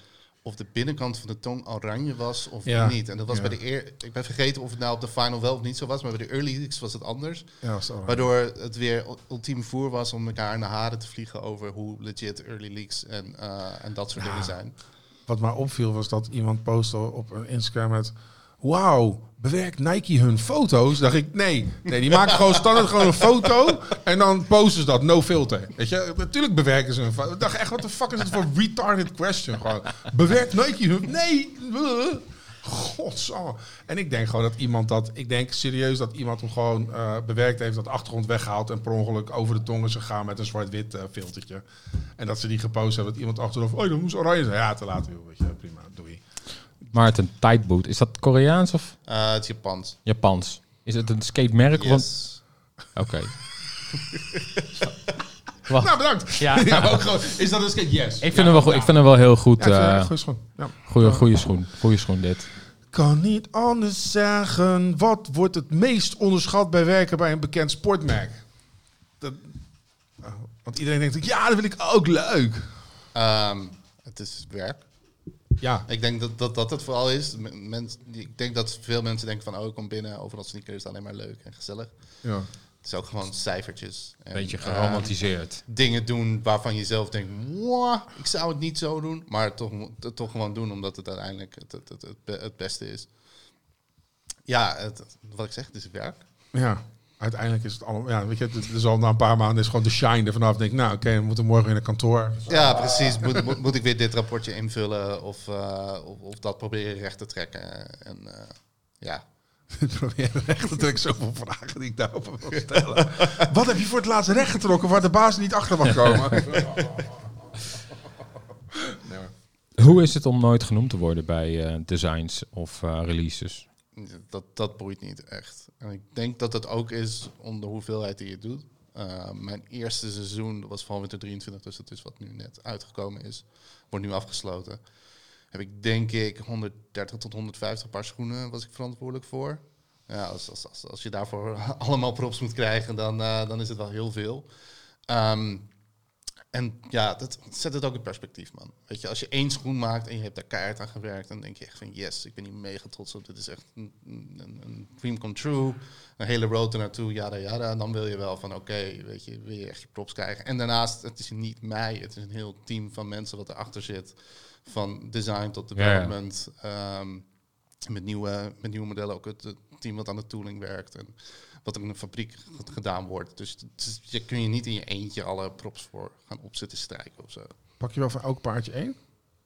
of de binnenkant van de tong oranje was of Ja. niet. En dat was Ja. bij de eer. Ik ben vergeten of het nou op de final wel of niet zo was, maar bij de early leaks was het anders. ja. Waardoor het weer ul- ultiem voer was om elkaar in de haren te vliegen over hoe legit early leaks en, eh, en dat soort dingen zijn. Wat mij opviel was dat iemand postte op een Instagram met... Wauw, bewerkt Nike hun foto's? Dacht ik, nee. Nee, die maken gewoon standaard gewoon een foto en dan posten ze dat, no filter. Weet je, natuurlijk bewerken ze hun foto. Ik dacht echt, wat de fuck is het voor retarded question? Gewoon, bewerkt Nike hun... Nee! Godsamme. En ik denk gewoon dat iemand dat... Ik denk serieus dat iemand hem gewoon eh, bewerkt heeft, dat achtergrond weggehaald en per ongeluk over de tong is gegaan met een zwart-wit eh, filtertje. En dat ze die gepost hebben, dat iemand achteraf... Oh, dat moest oranje zijn. Ja, te laat, joh. Weet je, prima, doei. Maarten, Tightboot. Is dat Koreaans of Eh, het is Japans. Japans? Is het een skatemerk? Yes. Oké. Nou, bedankt. Ja. maar ook gewoon, is dat een skate? Yes. Ik vind, hem wel, goed- ik vind hem wel heel goed. Ja, eh ja, goeie schoen. Ja. goeie, goeie schoen. Goeie schoen dit. Kan niet anders zeggen. Wat wordt het meest onderschat bij werken bij een bekend sportmerk? Dat, oh, want iedereen denkt, ja, dat vind ik ook leuk. Ehm, het is werk. Ja, Ik denk dat dat, dat het vooral is. Mens, ik denk dat veel mensen denken van, oh, ik kom binnen, overal sneakers, is alleen maar leuk en gezellig. ja. Het is ook gewoon cijfertjes. En, Beetje eh, geromantiseerd. dingen doen waarvan je zelf denkt, "Mwah, ik zou het niet zo doen. Maar toch, toch gewoon doen, omdat het uiteindelijk het, het, het, het, het beste is. Ja, het, wat ik zeg, het is werk. ja. Uiteindelijk is het allemaal... Ja, weet je, het is al na een paar maanden is gewoon de shine er vanaf. Denk ik, nou, oké, we moeten morgen in een kantoor. Ja, precies. Moet, moet, moet ik weer dit rapportje invullen of, eh, of, of dat proberen recht te trekken. En eh, ja, Ik probeer recht te trekken. Zoveel vragen die ik daarover wil stellen. Wat heb je voor het laatst recht getrokken waar de baas niet achter mag komen? Nee, Hoe is het om nooit genoemd te worden bij eh, designs of eh, releases? dat, dat boeit niet echt. En ik denk dat het ook is om de hoeveelheid die je doet. Eh, mijn eerste seizoen dat was van winter 23, dus dat is wat nu net uitgekomen is. Wordt nu afgesloten. Heb ik denk ik 130 tot 150 paar schoenen was ik verantwoordelijk voor. Ja, als, als, als, je daarvoor allemaal props moet krijgen, dan, eh, dan is het wel heel veel. Ehm, en ja, dat zet het ook in perspectief, man. Weet je, als je één schoen maakt en je hebt daar keihard aan gewerkt, dan denk je echt van yes, ik ben hier mega trots op. Dit is echt een, een, een dream come true. Een hele road ernaartoe, yada yada. En dan wil je wel van oké, weet je, wil je echt je props krijgen. En daarnaast, het is niet mij, het is een heel team van mensen wat erachter zit. Van design tot Ja, development. ehm, met, nieuwe, met nieuwe modellen ook het, het team wat aan de tooling werkt. En er in een fabriek gedaan wordt. Dus je kun je niet in je eentje alle props voor gaan opzetten strijken of zo. Pak je wel van elk paardje één?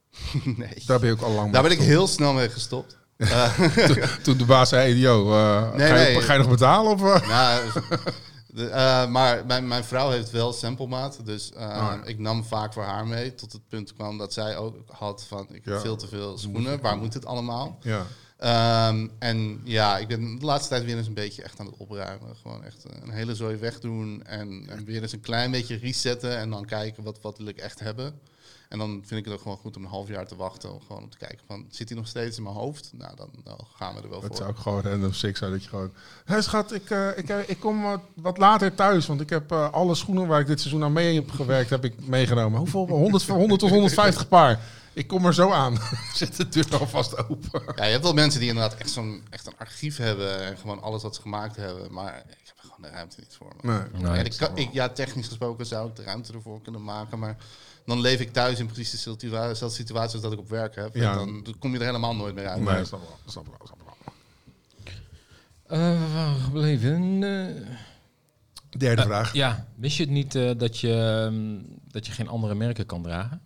nee. Daar ben je ook al lang Daar ben ik heel snel mee gestopt. Toen de baas zei, yo, eh, Nee, ga, je, nee. ga je nog betalen? Of, eh? nou, de, eh, maar mijn, mijn vrouw heeft wel samplemaat. Dus Oh, ja. ik nam vaak voor haar mee. Tot het punt kwam dat zij ook had van... Ik heb Ja. veel te veel schoenen. Waar moet het allemaal? Ja. Ehm, en ja, ik ben de laatste tijd weer eens een beetje echt aan het opruimen. Gewoon echt eh, een hele zooi wegdoen en, en weer eens een klein beetje resetten en dan kijken wat, wat wil ik echt hebben. En dan vind ik het ook gewoon goed om een half jaar te wachten. Om gewoon om te kijken van, zit hij nog steeds in mijn hoofd? Nou, dan, dan gaan we er wel Het voor. zou ook gewoon random sick zijn dat je gewoon... Hé schat, ik, eh, ik, eh, ik kom wat, wat later thuis, want ik heb alle schoenen waar ik dit seizoen aan mee heb gewerkt, heb ik meegenomen. Hoeveel? 100, 100 tot 150 paar. Ik kom er zo aan. Zet de deur alvast open. Ja, je hebt wel mensen die inderdaad echt, zo'n, echt een archief hebben en gewoon alles wat ze gemaakt hebben. Maar ik heb er gewoon de ruimte niet voor. Man. Nee. Nee, En ik, kan, ik, ja, technisch gesproken zou ik de ruimte ervoor kunnen maken, maar dan leef ik thuis in precies dezelfde situa- dezelfde situatie als dat ik op werk heb. Ja. En dan, kom je er helemaal nooit meer uit. Nee, dat snap ik wel. Dat snap ik wel. Eh, waar gebleven? Eh, Derde vraag. ja, wist je het niet eh, dat, je, ehm, dat je geen andere merken kan dragen?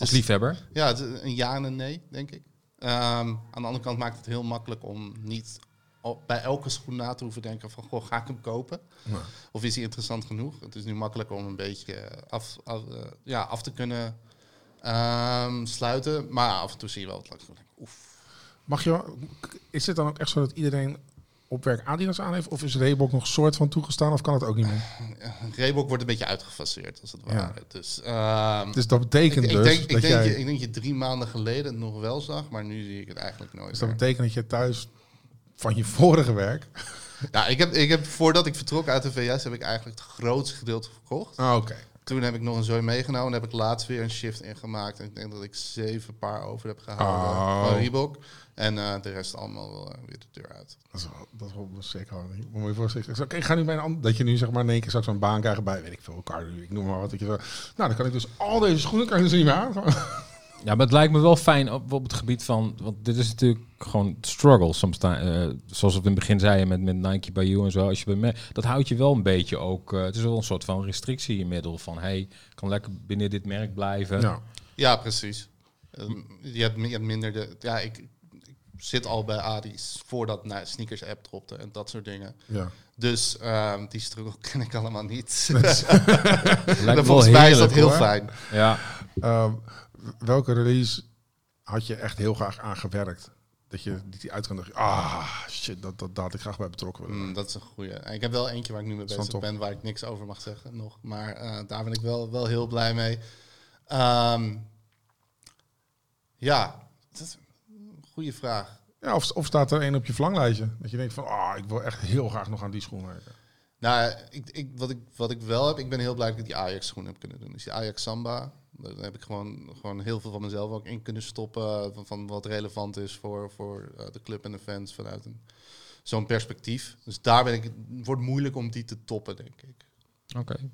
Als liefhebber? Ja, het is een ja en een nee, denk ik. Ehm, aan de andere kant maakt het heel makkelijk om niet bij elke schoen na te hoeven denken van, goh, ga ik hem kopen? Ja. Of is hij interessant genoeg? Het is nu makkelijker om een beetje af, af, eh, ja, af te kunnen ehm, sluiten. Maar af en toe zie je wel wat langs. Oef. Mag je, is het dan ook echt zo dat iedereen op werk Adidas aan heeft? Of is Reebok nog soort van toegestaan? Of kan het ook niet meer? Reebok wordt een beetje uitgefaseerd, als het Ja. ware. Dus, ehm, Dus dat betekent ik, ik dus denk, ik, dat denk jij... je, ik denk je drie maanden geleden het nog wel zag, maar nu zie ik het eigenlijk nooit Dus dat meer. betekent dat je thuis van je vorige werk Ja, ik heb, ik heb, voordat ik vertrok uit de VS, heb ik eigenlijk het grootste gedeelte verkocht. Ah, Oké. Toen heb ik nog een zooi meegenomen en heb ik laatst weer een shift ingemaakt. En ik denk dat ik zeven paar over heb gehouden Oh. van Reebok. En eh, de rest allemaal wel, eh, weer de deur uit. Dat is wel, dat is wel zeker hard. Ik moet me voorstellen. Oké, ik ga nu bij een ander. Dat je nu zeg maar in één keer straks zo'n baan krijgt bij, weet ik veel, Cardu, ik noem maar wat. Dat je zo, nou, dan kan ik dus al deze schoenen kan ik dus niet meer aan. Ja, maar het lijkt me wel fijn op, op het gebied van... Want dit is natuurlijk gewoon struggle soms. eh, zoals we in het begin zeiden met, met Nike by You en zo. Als je bij me, dat houdt je wel een beetje ook... eh, het is wel een soort van restrictie in middel. Van, hey, ik kan lekker binnen dit merk blijven. Ja. Ja, precies. Ehm, je, hebt, je hebt minder de... Ja, ik zit al bij Adi's voordat nou, sneakers app dropte en dat soort dingen. ja. Dus ehm, die struggle ken ik allemaal niet. Wel Volgens mij is dat heel hoor. fijn. Ja, Ehm, welke release had je echt heel graag aan gewerkt? Dat je die- dacht, ah, shit, dat, dat, had ik graag bij betrokken willen. Mm, dat is een goeie. En Ik heb wel eentje waar ik nu mee Dat bezig ben, waar ik niks over mag zeggen nog. Maar eh, daar ben ik wel, wel heel blij mee. Ehm, ja, dat goede vraag. Ja, of, of staat er één op je verlanglijstje? Dat je denkt van, ah, ik wil echt heel graag nog aan die schoen werken. Nou, ik, ik, wat, ik, wat ik wel heb, ik ben heel blij dat ik die Ajax schoen heb kunnen doen. Dus die Ajax Samba, daar heb ik gewoon, gewoon heel veel van mezelf ook in kunnen stoppen. Van, van wat relevant is voor, voor eh, de club en de fans vanuit een, zo'n perspectief. Dus daar ben ik, het wordt moeilijk om die te toppen, denk ik. oké.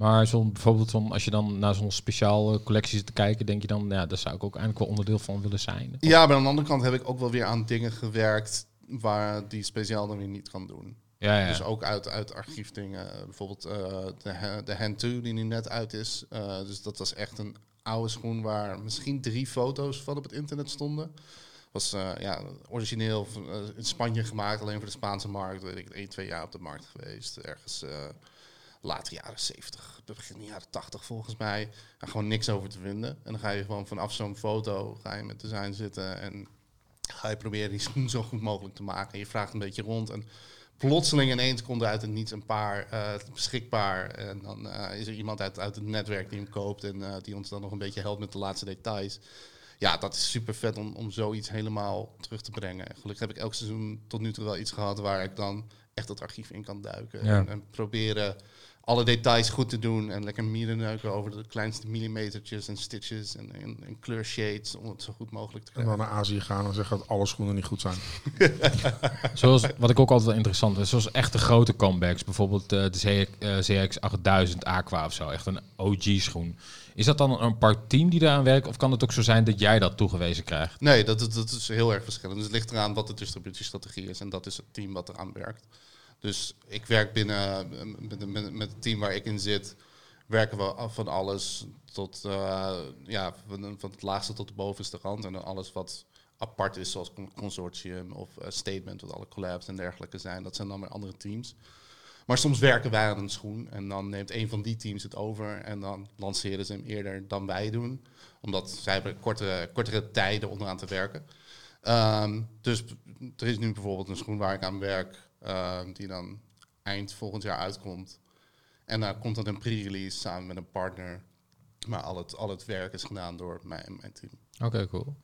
Maar zo'n, bijvoorbeeld zo'n, als je dan naar zo'n speciaal collectie zit te kijken... denk je dan, ja, daar zou ik ook eigenlijk wel onderdeel van willen zijn. Ja, maar aan de andere kant heb ik ook wel weer aan dingen gewerkt waar die speciaal dan weer niet kan doen. Ja, ja. Dus ook uit, uit archiefdingen. Bijvoorbeeld eh, de, de Hand 2 die nu net uit is. Eh, dus dat was echt een oude schoen waar misschien drie foto's van op het internet stonden. Was eh, ja, origineel eh, in Spanje gemaakt, alleen voor de Spaanse markt. Weet ik, één, twee jaar op de markt geweest. Ergens later jaren 70, begin jaren 80 volgens mij. En gewoon niks over te vinden. En dan ga je gewoon vanaf zo'n foto ga je met design zitten en ga je proberen die schoen zo goed mogelijk te maken. En je vraagt een beetje rond en plotseling ineens komt er uit het niets een paar eh, beschikbaar. En dan eh, is er iemand uit, uit het netwerk die hem koopt en eh, die ons dan nog een beetje helpt met de laatste details. Ja, dat is super vet om, om zoiets helemaal terug te brengen. En Gelukkig heb ik elk seizoen tot nu toe wel iets gehad waar ik dan echt het archief in kan duiken. Ja. En, en proberen alle details goed te doen en lekker mierenneuken over de kleinste millimetertjes en stitches en, en, en kleurshades om het zo goed mogelijk te En krijgen. dan naar Azië gaan en zeggen dat alle schoenen niet goed zijn. Zoals, wat ik ook altijd wel interessant vind, zoals echte grote comebacks. Bijvoorbeeld eh, de ZX, eh, ZX 8000 Aqua of zo. Echt een OG-schoen. Is dat dan een apart team die daaraan werkt? Of kan het ook zo zijn dat jij dat toegewezen krijgt? Nee, dat, dat, dat is heel erg verschillend. Dus het ligt eraan wat de distributiestrategie is. En dat is het team wat eraan werkt. Dus ik werk binnen met, met, met het team waar ik in zit. Werken we van alles tot eh, ja, van, van het laagste tot de bovenste rand. En dan alles wat apart is, zoals con- consortium of statement, wat alle collabs en dergelijke zijn. Dat zijn dan weer andere teams. Maar soms werken wij aan een schoen en dan neemt een van die teams het over en dan lanceren ze hem eerder dan wij doen. Omdat zij hebben kortere, kortere tijden om eraan te werken. Ehm, dus er is nu bijvoorbeeld een schoen waar ik aan werk, ehm, die dan eind volgend jaar uitkomt. En daar komt dan een pre-release samen met een partner. Maar al het, al het werk is gedaan door mij en mijn team. Oké, cool.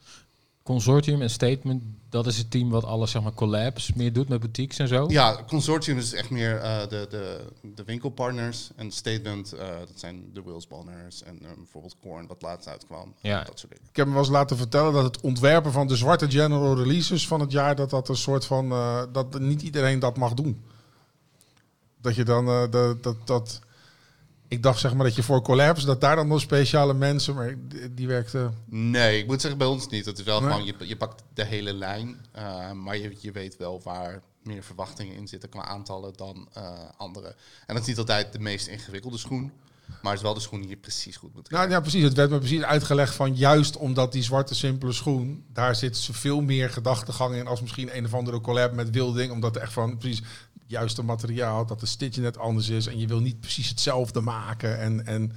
Consortium en Statement, dat is het team wat alle zeg maar, collabs meer doet met boutiques en zo? Ja, consortium is echt meer eh, de, de, de winkelpartners. En statement, eh, dat zijn de Wills Banners en eh, bijvoorbeeld Korn, wat laatst uitkwam. Ja. Dat soort dingen. Ik heb me wel eens laten vertellen dat het ontwerpen van de zwarte general releases van het jaar, dat dat een soort van, eh, dat niet iedereen dat mag doen. Dat je dan, eh, dat, dat, dat, ik dacht zeg maar dat je voor collabs, dat daar dan nog speciale mensen, maar die, werkten, Nee, ik moet zeggen bij ons niet. Het is wel Nee? gewoon, je, je pakt de hele lijn. eh, maar je, je weet wel waar meer verwachtingen in zitten qua aantallen dan eh andere. En dat is niet altijd de meest ingewikkelde schoen. Maar het is wel de schoen die je precies goed moet nou ja precies, het werd me precies uitgelegd van juist omdat die zwarte simpele schoen, daar zit veel meer gedachtegang in als misschien een of andere collab met Wilding, omdat er echt van precies juiste materiaal, dat de stitje net anders is en je wil niet precies hetzelfde maken en, en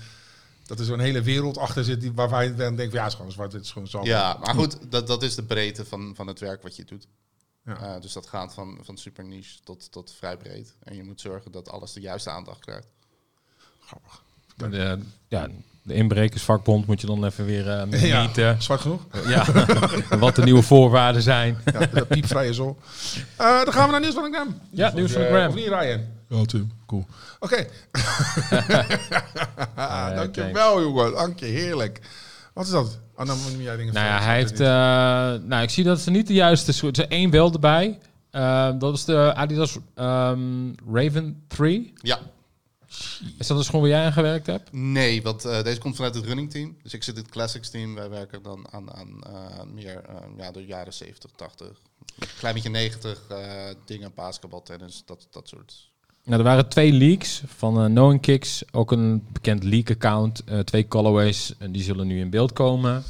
dat er zo'n hele wereld achter zit die, waarvan je dan denkt, van, ja, het is gewoon zwart, het is gewoon zo. Ja, maar goed, dat, dat is de breedte van, van het werk wat je doet. Ja. Eh, dus dat gaat van, van super niche tot, tot vrij breed. En je moet zorgen dat alles de juiste aandacht krijgt. Grappig. De, ja, de inbrekersvakbond moet je dan even weer Ja. meten. Zwart genoeg? Ja. wat de nieuwe voorwaarden zijn. Ja, de piepvrije zon. Eh, dan gaan we naar nieuws van de Gram. Ja, nieuws van de gram. Of niet, Ryan? Ja, Tim. Cool. Oké. Eh, Dankjewel, jongen. Dank je. Heerlijk. Wat is dat? Oh, dan moet jij dingen Nou ja, hij heeft... eh, nou, ik zie dat ze niet de juiste soort... Er is één wel erbij. Eh, dat is de Adidas ehm, Raven 3. Ja, Is dat een schoen waar jij aan gewerkt hebt? nee, want eh, deze komt vanuit het running team. Dus ik zit in het classics team. Wij werken dan aan, aan eh, meer eh, ja, de jaren 70, 80. Een klein beetje 90 eh, dingen, basketbal, tennis, dat, dat soort. Nou, er waren twee leaks van uh, Knowing Kicks. Ook een bekend leak-account. twee colorways. En die zullen nu in beeld komen.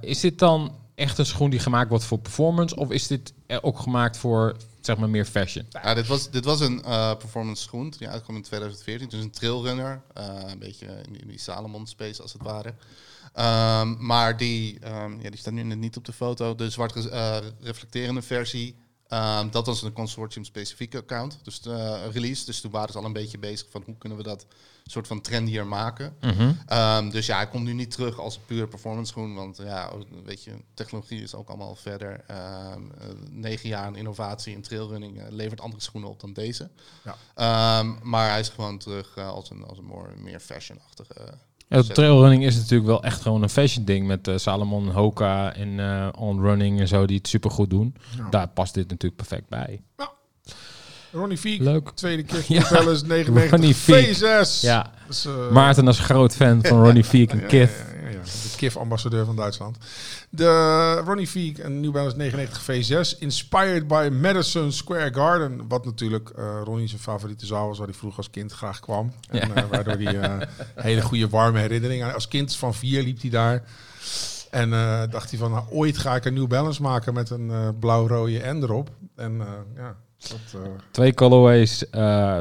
Is dit dan echt een schoen die gemaakt wordt voor performance? Of is dit ook gemaakt voor, zeg maar, meer fashion? Ja, dit, was, dit was een eh, performance schoen die uitkwam in 2014. Dus een trailrunner. eh, een beetje in die, Salomon space als het ware. Ehm, maar die, ehm, ja, die staat nu niet op de foto. De zwart eh, reflecterende versie. ehm, dat was een consortium specifieke account. Dus de release. Dus toen waren ze al een beetje bezig van hoe kunnen we dat soort van trendier maken. Ehm, dus ja, hij komt nu niet terug als pure performance schoen. Want ja, weet je, technologie is ook allemaal verder. Ehm, eh, negen jaar aan innovatie in trailrunning eh, levert andere schoenen op dan deze. Ja. Ehm, maar hij is gewoon terug eh, als een, als een more, meer fashion-achtige. Ja, trailrunning is natuurlijk wel echt gewoon een fashion ding met eh, Salomon, Hoka en eh On Running en zo die het supergoed doen. Ja. Daar past dit natuurlijk perfect bij. Ronnie Fiek. Leuk. Tweede keer Ja. Palace 99. Ronnie Fiek. V6. Ja, Dus, eh, Maarten als groot fan van Ronnie Fiek en Kith. Ja. De KIF-ambassadeur van Duitsland. De Ronnie Fiek en New Balance 99 V6. Inspired by Madison Square Garden. Wat natuurlijk eh Ronnie zijn favoriete zaal was, waar hij vroeger als kind graag kwam. En, eh, waardoor hij eh, hele goede warme herinneringen. Als kind van vier liep hij daar. En eh, dacht hij van, nou, ooit ga ik een New Balance maken met een eh, blauw-rode N erop. En eh, ja, dat... eh, Twee colorways. eh,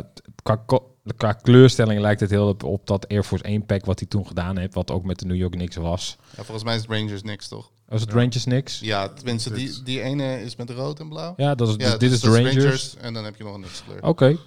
qua, kleurstelling lijkt het heel op, op dat Air Force 1 pack wat hij toen gedaan heeft. Wat ook met de New York Knicks was. Ja, volgens mij is het Rangers niks, toch? Was het Rangers niks? Ja, tenminste, die, die ene is met rood en blauw. Ja, dat is, Ja, dit dus is de dat Rangers. En dan heb je nog een niks kleur. Oké.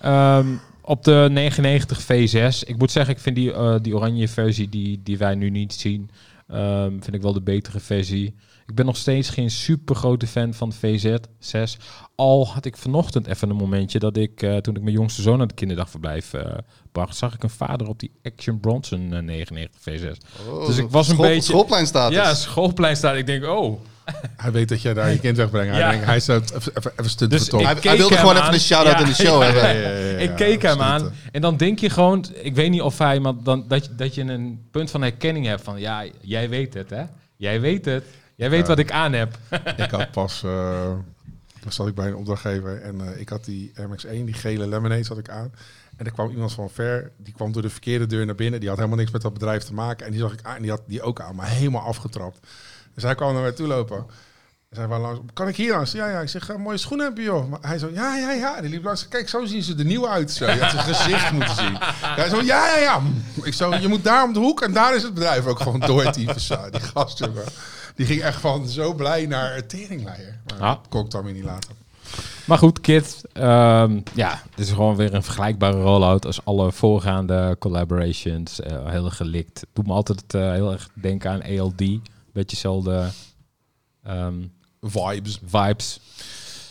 Ehm, op de 99 V6. Ik moet zeggen, ik vind die, eh, die oranje versie die, die wij nu niet zien, ehm, vind ik wel de betere versie. Ik ben nog steeds geen super grote fan van de VZ 6. Al had ik vanochtend even een momentje dat ik, eh, toen ik mijn jongste zoon naar het kinderdagverblijf eh, bracht, zag ik een vader op die Action Bronson eh, 99 V6. Oh, Dus ik was een beetje- Schoolpleinstatus. Ja, schoolplein staat. Ik denk, oh. hij weet dat jij daar je kind wegbrengt. Hij, Ja. denkt, hij zou even, even, even stunt Dus hij, wilde gewoon aan. even een shout-out Ja, in de show ja, hebben. Ja, ja, ja, ja, ik keek hem aan en dan denk je gewoon, ik weet niet of hij, maar dan, dat, je, dat je een punt van herkenning hebt van, ja, jij weet het, hè? Jij weet het. Jij weet wat ik aan heb. Ik had pas, eh dan zat ik bij een opdrachtgever en eh, ik had die MX1, die gele lemonade had ik aan. En er kwam iemand van ver, die kwam door de verkeerde deur naar binnen. Die had helemaal niks met dat bedrijf te maken. En die zag ik aan, en die had die ook aan, maar helemaal afgetrapt. Dus hij kwam naar mij toe lopen. En zei, langs, kan ik hier langs? Ja, ja. Ik zeg, eh, mooie schoenen heb je, joh. Maar hij zo, ja, ja, ja. En die liep langs. Kijk, zo zien ze er nieuw uit. Zo. Je had zijn gezicht moeten zien. Hij zo, ja, ja, ja. Ik zo, je moet daar om de hoek en daar is het bedrijf ook gewoon doortypen. Zo, Die gast, jongen. Die ging echt van zo blij naar teringleier. Maar dat kon ik dan weer niet laten. Maar goed, Kit, ehm, ja, dit is gewoon weer een vergelijkbare rollout als alle voorgaande collaborations. eh, heel gelikt. Doet me altijd eh, heel erg denken aan ALD. Beetje dezelfde ehm, Vibes. vibes.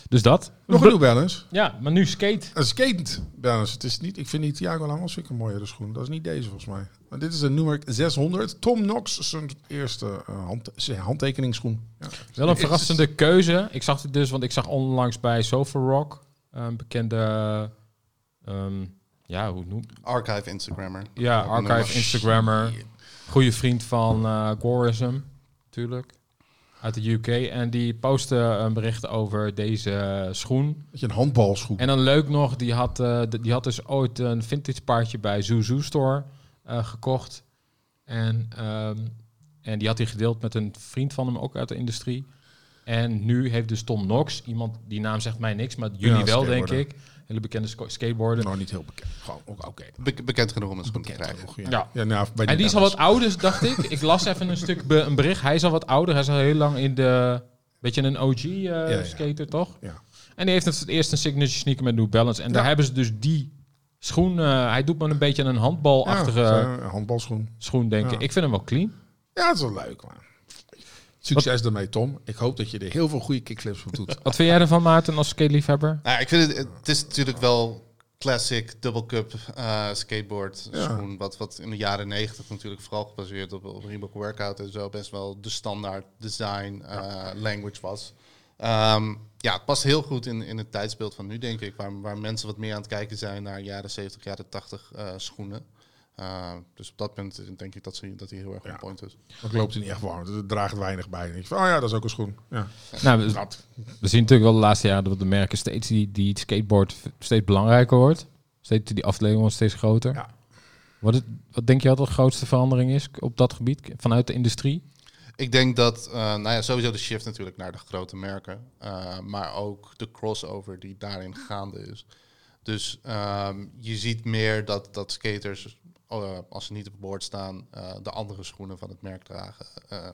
Dus dat. Nog een New Balance. Ja, maar nu skate. Een skate balance. Het is niet, ik vind die Thiago ik een mooiere schoen. Dat is niet deze volgens mij. Maar dit is een Newark 600. Tom Knox, zijn eerste eh, hand, zijn handtekeningsschoen. Ja. Wel een verrassende keuze. Ik zag het dus, want ik zag onlangs bij Sofa Rock een bekende, ehm, ja, hoe noem Archive Instagrammer. Ja, archive nummer. Instagrammer. Goede vriend van eh Gorism, natuurlijk. Uit de UK. En die postte een bericht over deze schoen. Beetje een handbalschoen. En dan leuk nog, die had, eh, die had dus ooit een vintage paardje bij Zuzu Store eh, gekocht. En, ehm, en die had hij gedeeld met een vriend van hem, ook uit de industrie. En nu heeft dus Tom Knox, iemand, die naam zegt mij niks, maar jullie Ja, wel, denk ik. Hele bekende skateboarder. Nou, niet heel bekend. Gewoon, ook oké. Be- bekend genoeg om een schoen te krijgen. Genoeg, Ja. Ja. Ja, nou, bij En die is al wat ouder, dacht ik. Ik las even een stuk be- een bericht. Hij is al wat ouder. Hij is al heel lang in de... Beetje een OG-skater, ja. toch? Ja. En die heeft het eerst een signature sneaker met New Balance. En daar hebben ze dus die Schoen, eh, hij doet me een beetje een handbalachtige Ja, zo'n handbalschoen. schoen, denk Ja. ik. Ik vind hem wel clean. Ja, het is wel leuk, man. Succes ermee, Tom. Ik hoop dat je er heel veel goede kickflips op doet. Wat vind jij ervan, Maarten, als skateliefhebber? Nou, ik vind het, het is natuurlijk wel classic double cup eh, skateboard Ja. schoen. Wat, wat in de jaren negentig natuurlijk vooral gebaseerd op, op Reebok Workout en zo best wel de standaard design eh, language was. Ehm, ja, het past heel goed in, in het tijdsbeeld van nu, denk ik. Waar, waar mensen wat meer aan het kijken zijn naar jaren 70, jaren 80 eh, schoenen. Eh, dus op dat punt denk ik dat, ze, dat hij heel erg Ja. on point is. Dat loopt hij niet echt warm. Het draagt weinig bij. Dan denk je van, oh ja, dat is ook een schoen. Ja. Nou, we, Dat. we zien natuurlijk wel de laatste jaren dat de merken steeds die, die het skateboard steeds belangrijker wordt. Steeds, die afdeling wordt steeds groter. Ja. Wat, het, wat denk je wat de grootste verandering is op dat gebied vanuit de industrie? Ik denk dat, eh, nou ja, sowieso de shift natuurlijk naar de grote merken. eh, maar ook de crossover die daarin gaande is. Dus ehm, je ziet meer dat, dat skaters, als ze niet op het boord staan, eh, de andere schoenen van het merk dragen. Eh,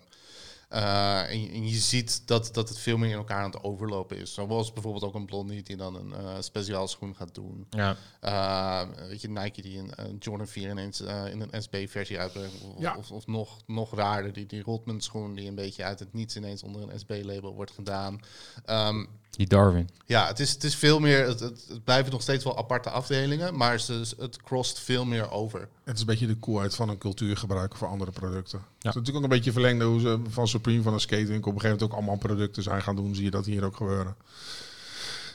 eh, en, je- en je ziet dat, dat het veel meer in elkaar aan het overlopen is. Zoals bijvoorbeeld ook een blondie die dan een eh speciaal schoen gaat doen. Ja. Uh, weet je, Nike die een, een Jordan 4 ineens uh, in een SB-versie uitbrengt. Of, Ja. of, of nog, nog raarder, die, die Rodman schoen die een beetje uit het niets ineens onder een SB-label wordt gedaan. Um, Die Darwin. ja, het is, het is veel meer, het, het, het blijven nog steeds wel aparte afdelingen, maar ze, het crost veel meer over. Het is een beetje de coolheid van een cultuur gebruiken voor andere producten. Het is natuurlijk ook een beetje verlengde hoe ze van Supreme van een skatewinkel op een gegeven moment ook allemaal producten zijn gaan doen. Zie je dat hier ook gebeuren.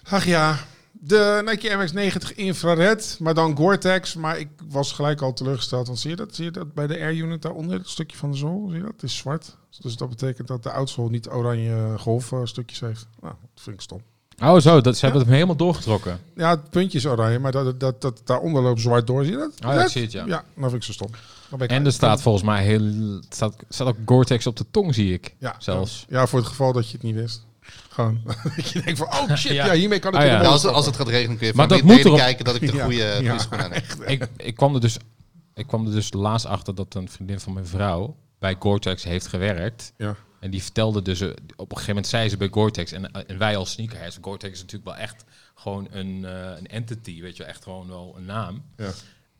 Ach ja, de Nike MX-90 infrared, maar dan Gore-Tex. Maar ik was gelijk al teleurgesteld. Want zie je dat, zie je dat bij de Air Unit daaronder, het stukje van de zool? Zie je dat? Het is zwart. Dus dat betekent dat de oudsole niet oranje golfstukjes heeft. Nou, dat vind ik stom. Oh zo, dat, ze hebben hem helemaal doorgetrokken. Ja, het puntje is oranje, maar dat, dat, dat, daaronder loopt zwart door. Zie je dat? Oh ja, ik zie het, ja. Ja, dan vind ik ze stom. Dan ben ik En er staat volgens mij heel, staat, staat ook Gore-Tex op de tong, zie ik. Ja, zelfs. Ja, voor het geval dat je het niet wist. Gewoon dat je denkt van, oh shit, ja, Ja. hiermee kan ik Ah, ja. Als, als het gaat regenen kun je Maar van dat moet erop- kijken dat ik de goede, ja. aan heb. ik, ik, kwam er dus, ik kwam er dus laatst achter dat een vriendin van mijn vrouw bij Gore-Tex heeft gewerkt. Ja. En die vertelde dus, eh, op een gegeven moment zei ze bij Gore-Tex, en, en wij als sneakerheads, Gore-Tex is natuurlijk wel echt gewoon een, eh, een entity, weet je, wel, echt gewoon wel een naam. Ja.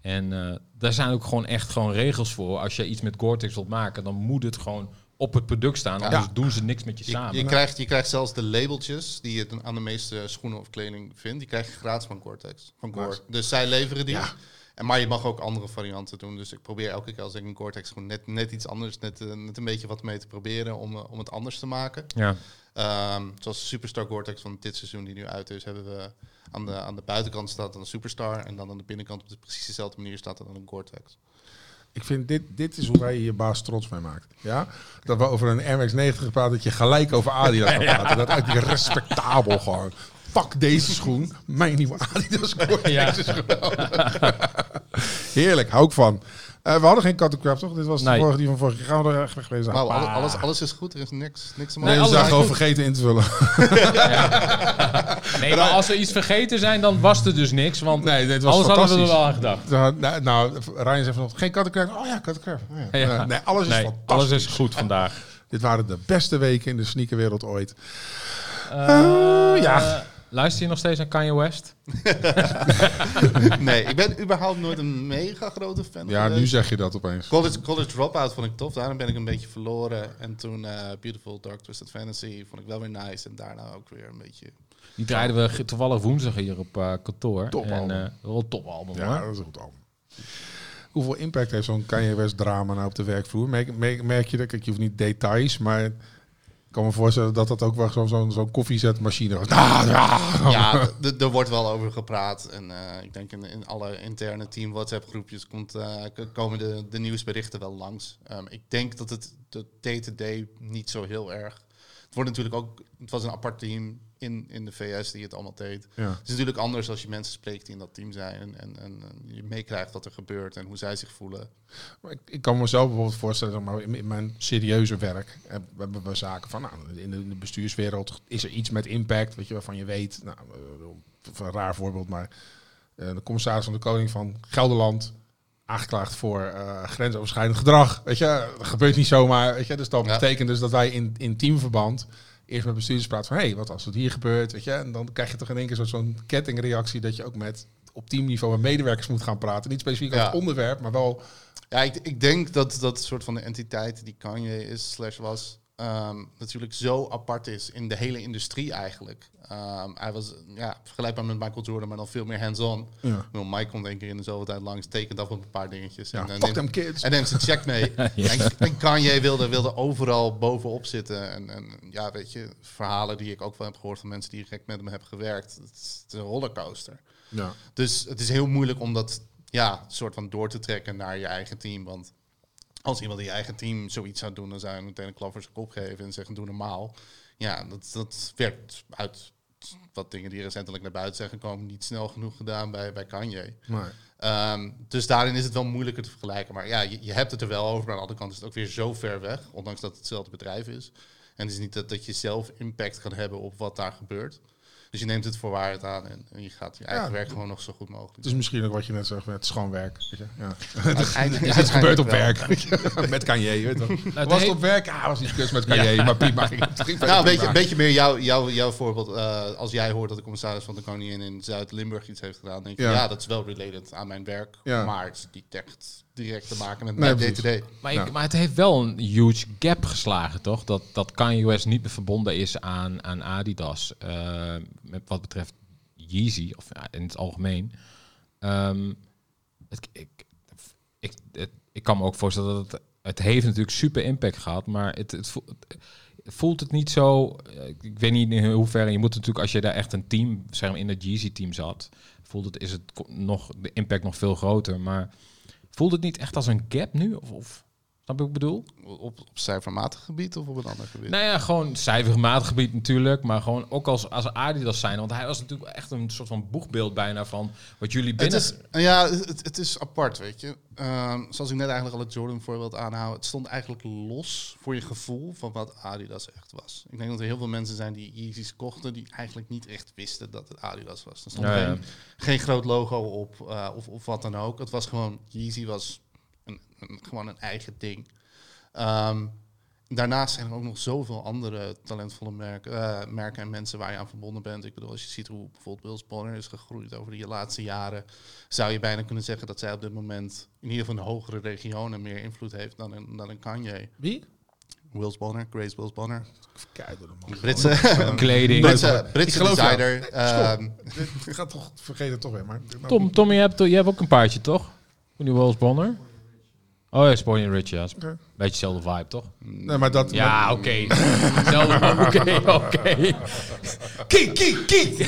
En eh, daar zijn ook gewoon echt gewoon regels voor. Als je iets met Gore-Tex wilt maken, dan moet het gewoon op het product staan. Anders doen ze niks met je, Je, samen. je, krijgt, je krijgt zelfs de labeltjes die je dan aan de meeste schoenen of kleding vindt. Die krijg je gratis van Gore-Tex. Van Gore. Dus zij leveren die. Ja. En, maar je mag ook andere varianten doen. Dus ik probeer elke keer als ik een Gore-Tex gewoon net, net iets anders, net, eh, net een beetje wat mee te proberen om, eh, om het anders te maken. ja. Ehm, zoals de Superstar Gore-Tex van dit seizoen die nu uit is, hebben we aan de, aan de buitenkant staat dan een Superstar. En dan aan de binnenkant op de precies dezelfde manier staat dan een Gore-Tex. Ik vind dit, dit is hoe wij je baas trots mee maakt. Ja? Dat we over een MX-90 praten, dat je gelijk over Adidas gaat praten. Dat uit respectabel gewoon. Fuck deze schoen, mijn nieuwe Adidas Gore-Tex Ja. Heerlijk, hou ik van. Eh, we hadden geen cut crap, toch? Dit was de Nee. vorige die van vorige keer. Gaan we er echt wegwezen. Maar alles, alles, alles is goed, er is niks, niks te Nee, maken. we zijn is gewoon vergeten in te vullen. Nee, maar als we iets vergeten zijn, dan was er dus niks. Want Nee, dit was alles hadden we er wel aan gedacht. Nou, nou, Ryan zei vanochtend, geen cut crap. Oh ja, cut crap. Oh ja. Ja. Eh, nee, alles is Nee, fantastisch. alles is goed vandaag. Dit waren de beste weken in de sneakerwereld ooit. Eh, ja. Luister je nog steeds naar Kanye West? Nee, ik ben überhaupt nooit een mega grote fan Ja, nu zeg je dat opeens. College, college Dropout vond ik tof, daarom ben ik een beetje verloren. En toen eh, Beautiful Dark Twisted Fantasy vond ik wel weer nice. En daarna ook weer een beetje... Die draaiden we toevallig woensdag hier op eh, kantoor. Topalbum. En, eh, wel een topalbum Ja, hoor. dat is een goed album. Hoeveel impact heeft zo'n Kanye West drama nou op de werkvloer? Merk, merk, merk je dat? Kijk, je hoeft niet details, maar ik kan me voorstellen dat dat ook wel zo'n koffiezetmachine was. Ah, ja. Er wordt wel over gepraat. En eh, ik denk in, in alle interne team WhatsApp groepjes komt, eh, komen de, de nieuwsberichten wel langs. Ehm, ik denk dat het de day-to-day niet zo heel erg... Het wordt natuurlijk ook... Het was een apart team in, in de VS die het allemaal deed. Ja. Het is natuurlijk anders als je mensen spreekt die in dat team zijn. En, en, en je meekrijgt wat er gebeurt en hoe zij zich voelen. Maar Ik, ik kan mezelf bijvoorbeeld voorstellen, maar, in, in mijn serieuze werk heb- hebben we zaken van, nou, in de, in de bestuurswereld is er iets met impact, weet je, waarvan je weet, nou, eh, een raar voorbeeld, maar eh, de commissaris van de Koning van Gelderland aangeklaagd voor eh, grensoverschrijdend gedrag, weet je, dat gebeurt niet zomaar, weet je, dus dat Ja. betekent dus dat wij in, in teamverband eerst met bestuurders praten van, hé, hey, wat als het hier gebeurt, weet je, en dan krijg je toch in één keer zo- zo'n kettingreactie dat je ook met op teamniveau met medewerkers moet gaan praten. Niet specifiek over het onderwerp, maar wel... Ja, ik, ik denk dat dat soort van de entiteit die Kanye is, slash was, ehm, natuurlijk zo apart is in de hele industrie eigenlijk. Ehm, hij was ja, vergelijkbaar met Michael Jordan, maar dan veel meer hands-on. Ja. Mike komt één keer in de zoveel tijd langs, tekent af op een paar dingetjes. Ja, en, fuck neemt- them kids. en neemt zijn check mee. en, en Kanye wilde, wilde overal bovenop zitten. En, en ja, weet je, verhalen die ik ook wel heb gehoord van mensen die direct met hem hebben gewerkt. Het is, het is een rollercoaster. Ja. Dus het is heel moeilijk om dat ja, soort van door te trekken naar je eigen team. Want als iemand in je eigen team zoiets zou doen, dan zou je meteen een klap voor zijn kop geven en zeggen: doe normaal. Ja, dat, dat werd uit wat dingen die recentelijk naar buiten zijn gekomen, niet snel genoeg gedaan bij, bij Kanye. Maar, Ehm, dus daarin is het wel moeilijker te vergelijken. Maar ja, je, je hebt het er wel over. Maar aan de andere kant is het ook weer zo ver weg. Ondanks dat het hetzelfde bedrijf is. En het is niet dat, dat je zelf impact kan hebben op wat daar gebeurt. Dus je neemt het voor waarheid aan. En, en je gaat je eigen Ja. werk gewoon nog zo goed mogelijk het is misschien ook wat je net zegt, het is gewoon werk. Weet je? Ja. Uiteindelijk- Het gebeurt op werk. met Kanye, weet wel. het Was het op werk? Ja, was iets kus met Kanye, maar prima. Nou, een beetje, prima. een beetje meer jouw jouw jouw voorbeeld. Eh, als jij hoort dat de commissaris van de Koningin in Zuid-Limburg iets heeft gedaan, denk je, Ja. ja. dat is wel related aan mijn werk. Ja. Maar het is niet echt direct te maken met Nee, day-to-day. Maar, Ja. ik, maar het heeft wel een huge gap geslagen, toch? Dat, dat Kanye West niet meer verbonden is aan, aan Adidas. eh, met wat betreft Yeezy, of ja, in het algemeen. Ehm, het, ik, ik, het- ik kan me ook voorstellen dat het... Het heeft natuurlijk super impact gehad, maar het, het, voelt, het voelt het niet zo... eh, Ik weet niet in hoeverre... Je moet natuurlijk, als je daar echt een team, zeg maar in het Yeezy-team zat... Voelt het, is het nog, de impact nog veel groter, maar... Voelt het niet echt als een gap nu? Of, of snap ik bedoel? Op, op cijfermatig gebied of op een ander gebied? Nou ja, gewoon cijfermatig gebied natuurlijk, maar gewoon ook als, als Adidas zijn. Want hij was natuurlijk echt een soort van boegbeeld bijna van wat jullie Het binnen... is, ja, het, het is apart, weet je. Ehm, zoals ik net eigenlijk al het Jordan voorbeeld aanhoud. Het stond eigenlijk los voor je gevoel van wat Adidas echt was. Ik denk dat er heel veel mensen zijn die Yeezys kochten... die eigenlijk niet echt wisten dat het Adidas was. Er stond Ja, ja. geen, geen groot logo op eh, of, of wat dan ook. Het was gewoon... Yeezy was een, een- gewoon een eigen ding. Ehm, Daarnaast zijn er ook nog zoveel andere talentvolle merken, eh, merken en mensen waar je aan verbonden bent. Ik bedoel, als je ziet hoe bijvoorbeeld Wills Bonner is gegroeid over de laatste jaren, zou je bijna kunnen zeggen dat zij op dit moment in ieder geval in de hogere regionen meer invloed heeft dan een, dan een Kanye. Wie? Wills Bonner, Grace Wills Bonner. Man. Britse, Kleding. Britse, Ik Britse designer. ehm, Ik ga toch vergeten toch weer, maar... Tom, Tommy, je hebt, je hebt ook een paardje, toch? Die Wells Bonner. Oh ja, Sporting Rich, ja. Oké. Beetje dezelfde vibe, toch? Nee, maar dat... Ja, oké. Zelfde- Oké, oké. Kie, kie, kie!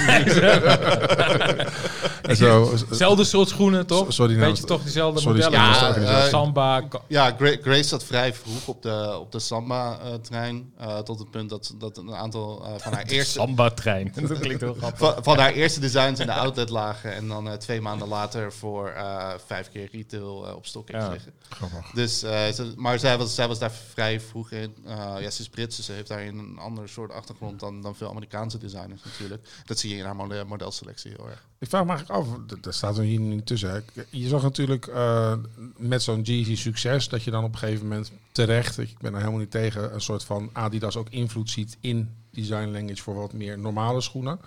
Zelfde soort schoenen, toch? Sorry, nou, Beetje toch diezelfde sorry, modellen. ja, Ja, organisatie. Samba. Ja, Gra- Grace zat vrij vroeg op de, op de Samba-trein. eh, tot het punt dat, dat een aantal eh, van haar eerste... Samba-trein. Dat klinkt heel grappig. Van, van haar eerste designs in de outlet lagen. En dan eh, twee maanden later voor eh, vijf keer retail eh, op stok heeft Ja. liggen. Grappig. Dus, eh, ze- maar zij was, zij was daar vrij vroeg in. Eh, ja, ze is Brits, dus ze heeft daarin een ander soort achtergrond dan, dan veel Amerikaanse designers natuurlijk. Dat zie je in haar model, modelselectie erg. Ik vraag me eigenlijk af, daar staat er hier niet tussen. Je zag natuurlijk eh, met zo'n Jeezy succes dat je dan op een gegeven moment terecht, ik ben er helemaal niet tegen, een soort van Adidas ook invloed ziet in design language voor wat meer normale schoenen.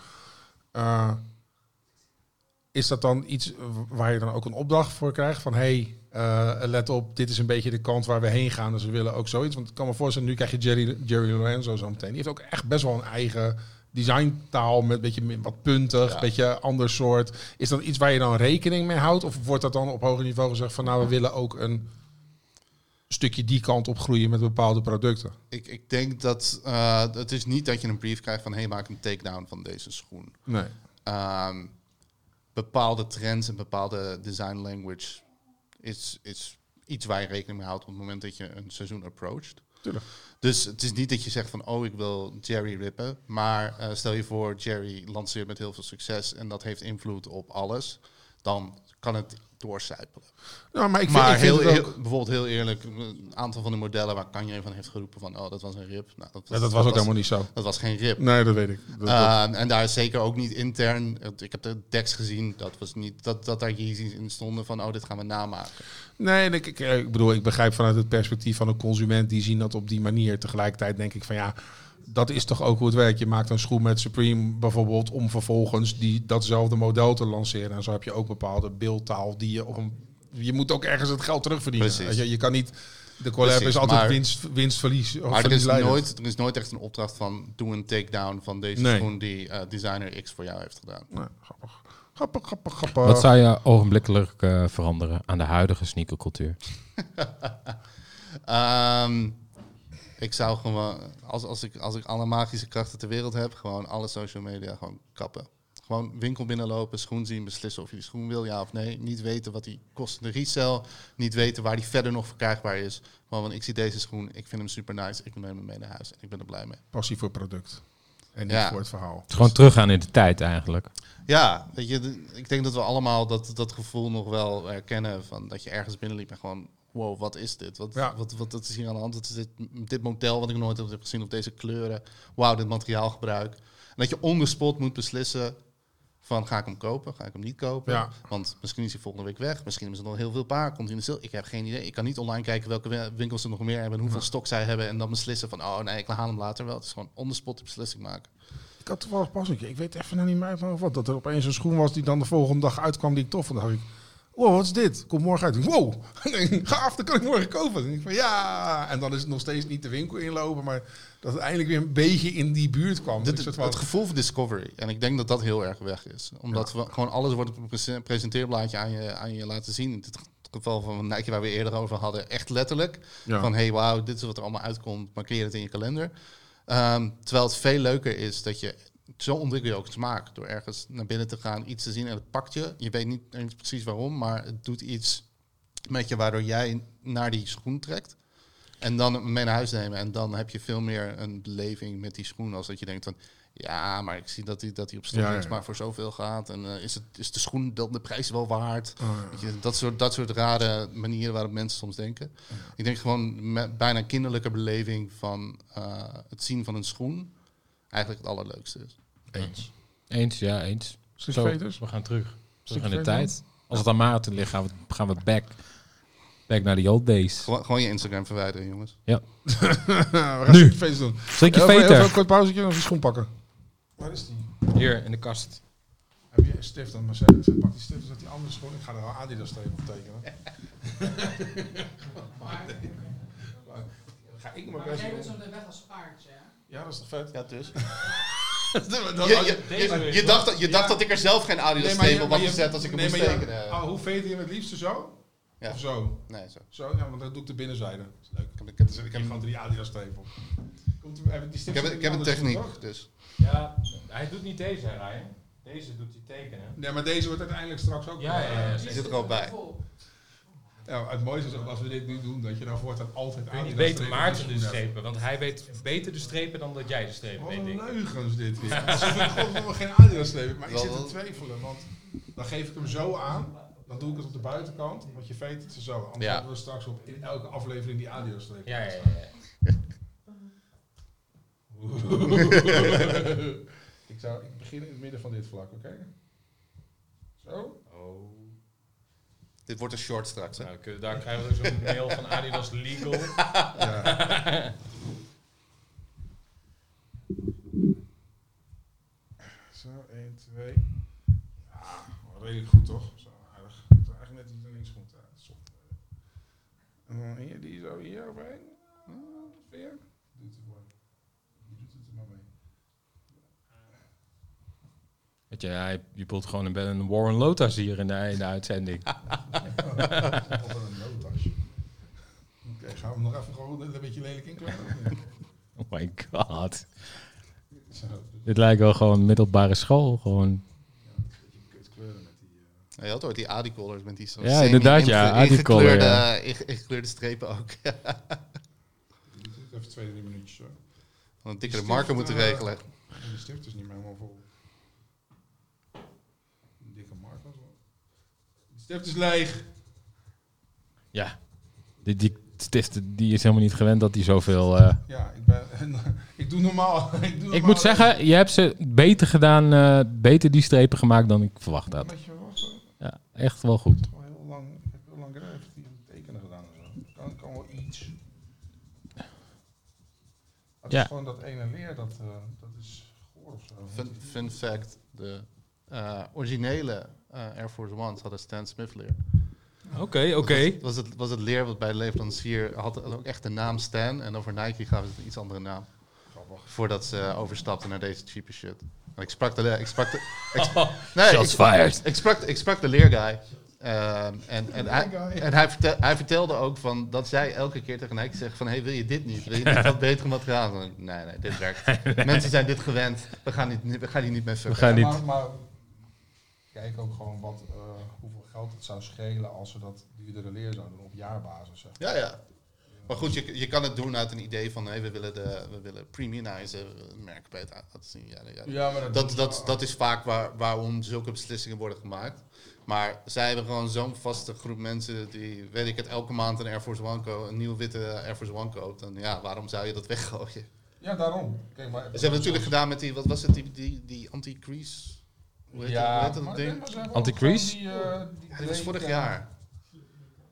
Eh, is dat dan iets waar je dan ook een opdracht voor krijgt van hey, eh, let op, dit is een beetje de kant waar we heen gaan, dus we willen ook zoiets. Want ik kan me voorstellen, nu krijg je Jerry, Jerry Lorenzo zo meteen. Die heeft ook echt best wel een eigen designtaal met een beetje wat puntig, Ja. een beetje ander soort. Is dat iets waar je dan rekening mee houdt? Of wordt dat dan op hoger niveau gezegd van nou, we willen ook een stukje die kant op groeien met bepaalde producten? Ik, ik denk dat eh, het is niet dat je een brief krijgt van hey, maak een takedown van deze schoen. Nee. Ehm, bepaalde trends en bepaalde design language is, is iets waar je rekening mee houdt op het moment dat je een seizoen approacht. Tuurlijk. Dus het is niet dat je zegt van, oh, ik wil Jerry rippen. Maar eh, stel je voor, Jerry lanceert met heel veel succes en dat heeft invloed op alles. Dan kan het doorcijpelen. Nou, maar ik vind, maar ik vind heel, het ook- heel- bijvoorbeeld heel eerlijk, een aantal van de modellen waar Kanye van heeft geroepen van, oh, dat was een rip. Nou, Ja, dat was ook helemaal niet zo. Dat was geen rip. Nee, dat weet ik. Dat- dat- Uh, en daar is zeker ook niet intern. Ik heb de decks gezien. Dat was niet dat, dat daar Yeezys in stonden van oh, dit gaan we namaken. Nee, en ik, ik, ik bedoel, ik begrijp vanuit het perspectief van een consument die zien dat op die manier. Tegelijkertijd denk ik van ja, dat is toch ook hoe het werkt. Je maakt een schoen met Supreme bijvoorbeeld om vervolgens die, datzelfde model te lanceren. En zo heb je ook bepaalde beeldtaal die je op een... Je moet ook ergens het geld terugverdienen. Precies. Je, je kan niet... De collab Precies, is altijd maar- winst, winstverlies. Of Maar er is, nooit, er is nooit echt een opdracht van doe een takedown van deze Nee. schoen die eh, designer X voor jou heeft gedaan. Nee, grappig. Grappig, grappig, grappig. Wat zou je ogenblikkelijk eh, veranderen aan de huidige sneakercultuur? Ehm, ik zou gewoon, als, als, ik, als ik alle magische krachten ter wereld heb, gewoon alle social media gewoon kappen. Gewoon winkel binnenlopen, schoen zien, beslissen of je die schoen wil, ja of nee. Niet weten wat die kost in de resell. Niet weten waar die verder nog verkrijgbaar is. Gewoon, want ik zie deze schoen, ik vind hem super nice. Ik neem hem mee naar huis en ik ben er blij mee. Passie voor het product. En niet Ja. voor het verhaal. Het is gewoon teruggaan in de tijd eigenlijk. Ja, weet je, ik denk dat we allemaal dat, dat gevoel nog wel herkennen van dat je ergens binnenliep en gewoon, wow, wat is dit? Wat, Ja. wat, wat, wat is hier aan de hand? Wat is dit, dit model wat ik nooit heb gezien of deze kleuren? Wauw, dit materiaalgebruik. En dat je on moet beslissen van ga ik hem kopen, ga ik hem niet kopen? Ja. Want misschien is hij volgende week weg, misschien is er nog heel veel paar, komt hij in de sale. Ik heb geen idee. Ik kan niet online kijken welke wi- winkels er nog meer hebben en hoeveel stok zij hebben en dan beslissen van, oh nee, ik haal hem later wel. Het is gewoon on the spot die beslissing maken. Ik had toevallig pas een keer, ik weet even nog niet meer van wat, dat er opeens een schoen was die dan de volgende dag uitkwam die ik tof vond. Dan dacht ik, wow, wat is dit? Komt morgen uit. Wow, gaaf, dan kan ik morgen kopen. En ik van ja, en dan is het nog steeds niet de winkel inlopen, maar dat het eindelijk weer een beetje in die buurt kwam. Dit, Ik soort het, van- het gevoel van discovery. En ik denk dat dat heel erg weg is. Omdat we gewoon alles wordt op een prese- presenteerblaadje aan je, aan je laten zien. In dit geval van Nike waar we eerder over hadden. Echt letterlijk. Ja. Van hey, wauw, dit is wat er allemaal uitkomt. Markeer het in je kalender. Ehm, terwijl het veel leuker is dat je... Zo ontwikkel je ook smaak. Door ergens naar binnen te gaan, iets te zien en het pakt je. Je weet niet eens precies waarom, maar het doet iets met je waardoor jij naar die schoen trekt. En dan mee naar huis nemen. En dan heb je veel meer een beleving met die schoen. Als dat je denkt van, ja, maar ik zie dat hij dat hij op Ja, ja, ja. maar voor zoveel gaat. En eh, is, het, is de schoen dan de prijs wel waard? Oh, ja. Weet je, dat, soort, dat soort rare manieren waarop mensen soms denken. Ik denk gewoon met bijna kinderlijke beleving van eh, het zien van een schoen eigenlijk het allerleukste is. Eens. Eens, ja, eens. Stuk Zo, veters? we gaan terug. Terug in de tijd. Als het aan marathon ligt, gaan we, gaan we back, back naar the old days. Gewoon, gewoon je Instagram verwijderen, jongens. Ja. we gaan Nu. veters doen. Heel veter. veel kort pauzetje of die schoen pakken. Waar is die? Hier in de kast. Heb je een stift dan? Maar zeg, pak die stift, zet die andere schoen. Ik ga er wel Adidas tegen op tekenen. Ga ik maar Maar best jij doen. bent zo meteen weg als paardje, hè? Ja, dat is toch vet? Ja, dus. Dat- Je, je, je, je dacht, dat- je dacht Ja. dat ik er zelf geen Adidas Nee, maar had gezet als ik hem nee, moest tekenen. ah, hoe veter je hem het liefste zo? Ja. Of zo? Nee, zo. Zo, ja, want dan doe ik de binnenzijde. Dat is leuk. Ik heb, ik heb, ik heb gewoon drie Adidas. Komt, heb ik die stift ik heb, ik heb een techniek, toch? dus. Ja, hij doet niet deze, hè, Ryan. Deze doet hij tekenen. Nee, maar deze wordt uiteindelijk straks ook. Ja, ja, ja. eh, Die zit er al bij. Ja, het mooiste is ook als we dit nu doen, dat je dan voortaan altijd Adidas beter strepen Maarten de strepen, want hij weet beter de strepen dan dat jij de strepen Wat weet, ik. leugens dit weer. Alsof ik godverdomme geen Adidas streep. Maar ik zit te twijfelen, want dan geef ik hem zo aan. Dan doe ik het op de buitenkant, want je weet het zo. Anders Ja. hebben we straks op in elke aflevering die Adidas streep. Ja, ja, ja. ik, zou, ik begin in het midden van dit vlak, oké? Zo. Oh. Dit wordt een short straks, hè? Nou, daar krijgen we ook zo'n mail van Adidas Legal. Ja. Zo, 1, 2. Ja, redelijk goed toch? Zo, aardig. Het is eigenlijk net iets links zonde. En dan hier, die zo hier overheen. Ja, Weer. Doet het mooi. Je doet het er maar mee. Weet je, hij, je bedoelt gewoon een, een Warren Lotus hier in de, in de uitzending. Of een noodtasje. Oké, gaan we hem nog even gewoon een beetje lelijk inkleuren? Oh my god. Zo, Dit lijkt wel gewoon middelbare school. Gewoon. een beetje kut kleuren met die... eh, Je had ooit die Adi-collars met die zo Ja, inderdaad, ja, ingekleurde, ja. inge- ingekleurde strepen ook. even twee, drie minuutjes hoor. Van een dikkere marker moeten regelen. En die stift is niet meer helemaal vol. Een dikke marker. zo. De stift is leeg. Ja. Die, die stift die is helemaal niet gewend dat hij zoveel. eh, Ja, ik, ben, ik doe normaal. ik, doe Ik moet zeggen, je hebt ze beter gedaan, eh, beter die strepen gemaakt dan ik verwacht had. Ja, echt wel goed. Wel heel lang, ik heb heel lang en tekenen gedaan en zo. Kan, kan wel iets. Het Ja. is gewoon dat ene leer, dat, eh, dat is goor of zo. Fun, fun fact, de eh, originele Air Force Ones hadden Stan Smith leer. Oké, oké. Was, was, het, was het leer wat bij de leverancier had ook echt de naam Stan. En over Nike gaven ze een iets andere naam. Voordat ze overstapten naar deze cheape shit. En ik sprak de... Ik sprak de ik, nee, Shots ik, fired. ik, sprak, ik sprak de leerguy. Ehm, en en, hij, en hij, vertel- hij vertelde ook van dat zij elke keer tegen Nike zegt van... Hey, wil je dit niet? Wil je niet wat betere materiaal? Nee, nee, dit werkt. Mensen zijn dit gewend. We gaan, niet, we gaan hier niet mee We fucken. gaan niet. Maar, maar kijk ook gewoon wat, eh, hoeveel geld het zou schelen als ze dat duurdere leer zouden doen op jaarbasis. Zeg. Ja, ja. Maar goed, je, je kan het doen uit een idee van... Hey, we willen, de, we willen premiumizen, we willen het merk laten zien. Ja, ja. Ja, maar Dat, dat, dat is vaak waar, waarom zulke beslissingen worden gemaakt. Maar zij hebben gewoon zo'n vaste groep mensen die, weet ik het, elke maand een Air Force One een nieuwe witte Air Force One koopt. En ja, waarom zou je dat weggooien? Ja, daarom. Kijk, maar, Ze hebben natuurlijk gedaan met die, wat was het, die, die, die anti-crease? Hoe heet, dat- hoe heet dat maar- ding? Anti-crease? die, eh, die Ja, dat was vorig Drake, jaar.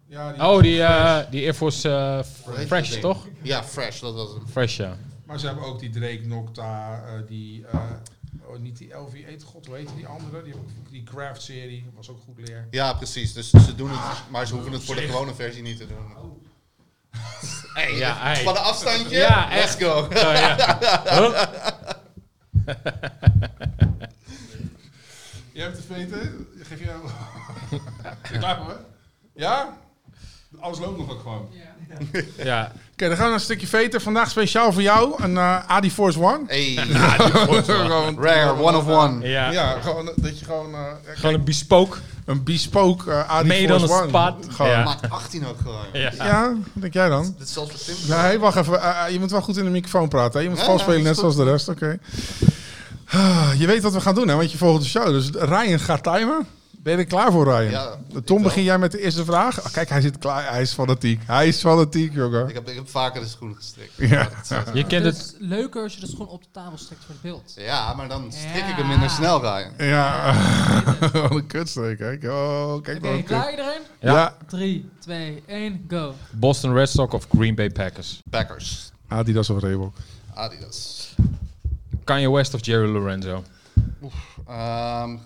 Ja, die, Oh, die, eh, die Air Force eh, Fresh, dat ding? toch? Ja, Fresh, dat was hem. Fresh, ja. Maar ze hebben ook die Drake Nocta, eh, die, eh, oh, niet die LV8, god, hoe heet die andere? Die, die Craft serie, was ook goed leer. Ja, precies. Dus ze doen het, maar ze hoeven het voor de gewone versie niet te doen. Hey, Ja, hey. Van een afstandje? Ja, Let's echt. go. Oh, ja. Jij hebt de veten, geef je... Klaar voor, hè? Ja? Alles loopt nog ook gewoon. ja. Oké, dan gaan we naar een stukje veter. Vandaag speciaal voor jou een eh Adi Force One. Hey, Gewoon- rare, one of one. Ja. Ja, gewoon eh, dat je gewoon eh, Gewoon een bespoke. een bespoke eh Adi Made on Force One. spot. Gewoon. Ja. Ja. Maat 18 ook gewoon. Ja. wat denk jij dan? Dit is zelfs voor Tim. Nee, wacht even. Eh, eh, je moet wel goed in de microfoon praten. Hè? Je moet Ja, vals ja, spelen, is net goed. zoals de rest. Oké. Je weet wat we gaan doen, hè? Want je volgt de show. Dus Ryan gaat timen. Ben je er klaar voor, Ryan? Ja, ik Tom, wel. begin jij met de eerste vraag? Oh, kijk, hij zit klaar. Hij is fanatiek. Hij is fanatiek, jongen. Ik heb, ik heb vaker de schoenen gestrikt. Ja. Het. Je kent het het. is leuker als je de schoen op de tafel steekt voor het beeld. Ja, maar dan strik ik hem minder snel, Ryan. Ja, wat een kutstreek. Kijk, oh, kijk een klaar kut. iedereen? Ja. Ja. 3, 2, 1, go. Boston Red Sox of Green Bay Packers. Packers. Adidas of Reebok. Adidas. Kanye West of Jerry Lorenzo. Ehm,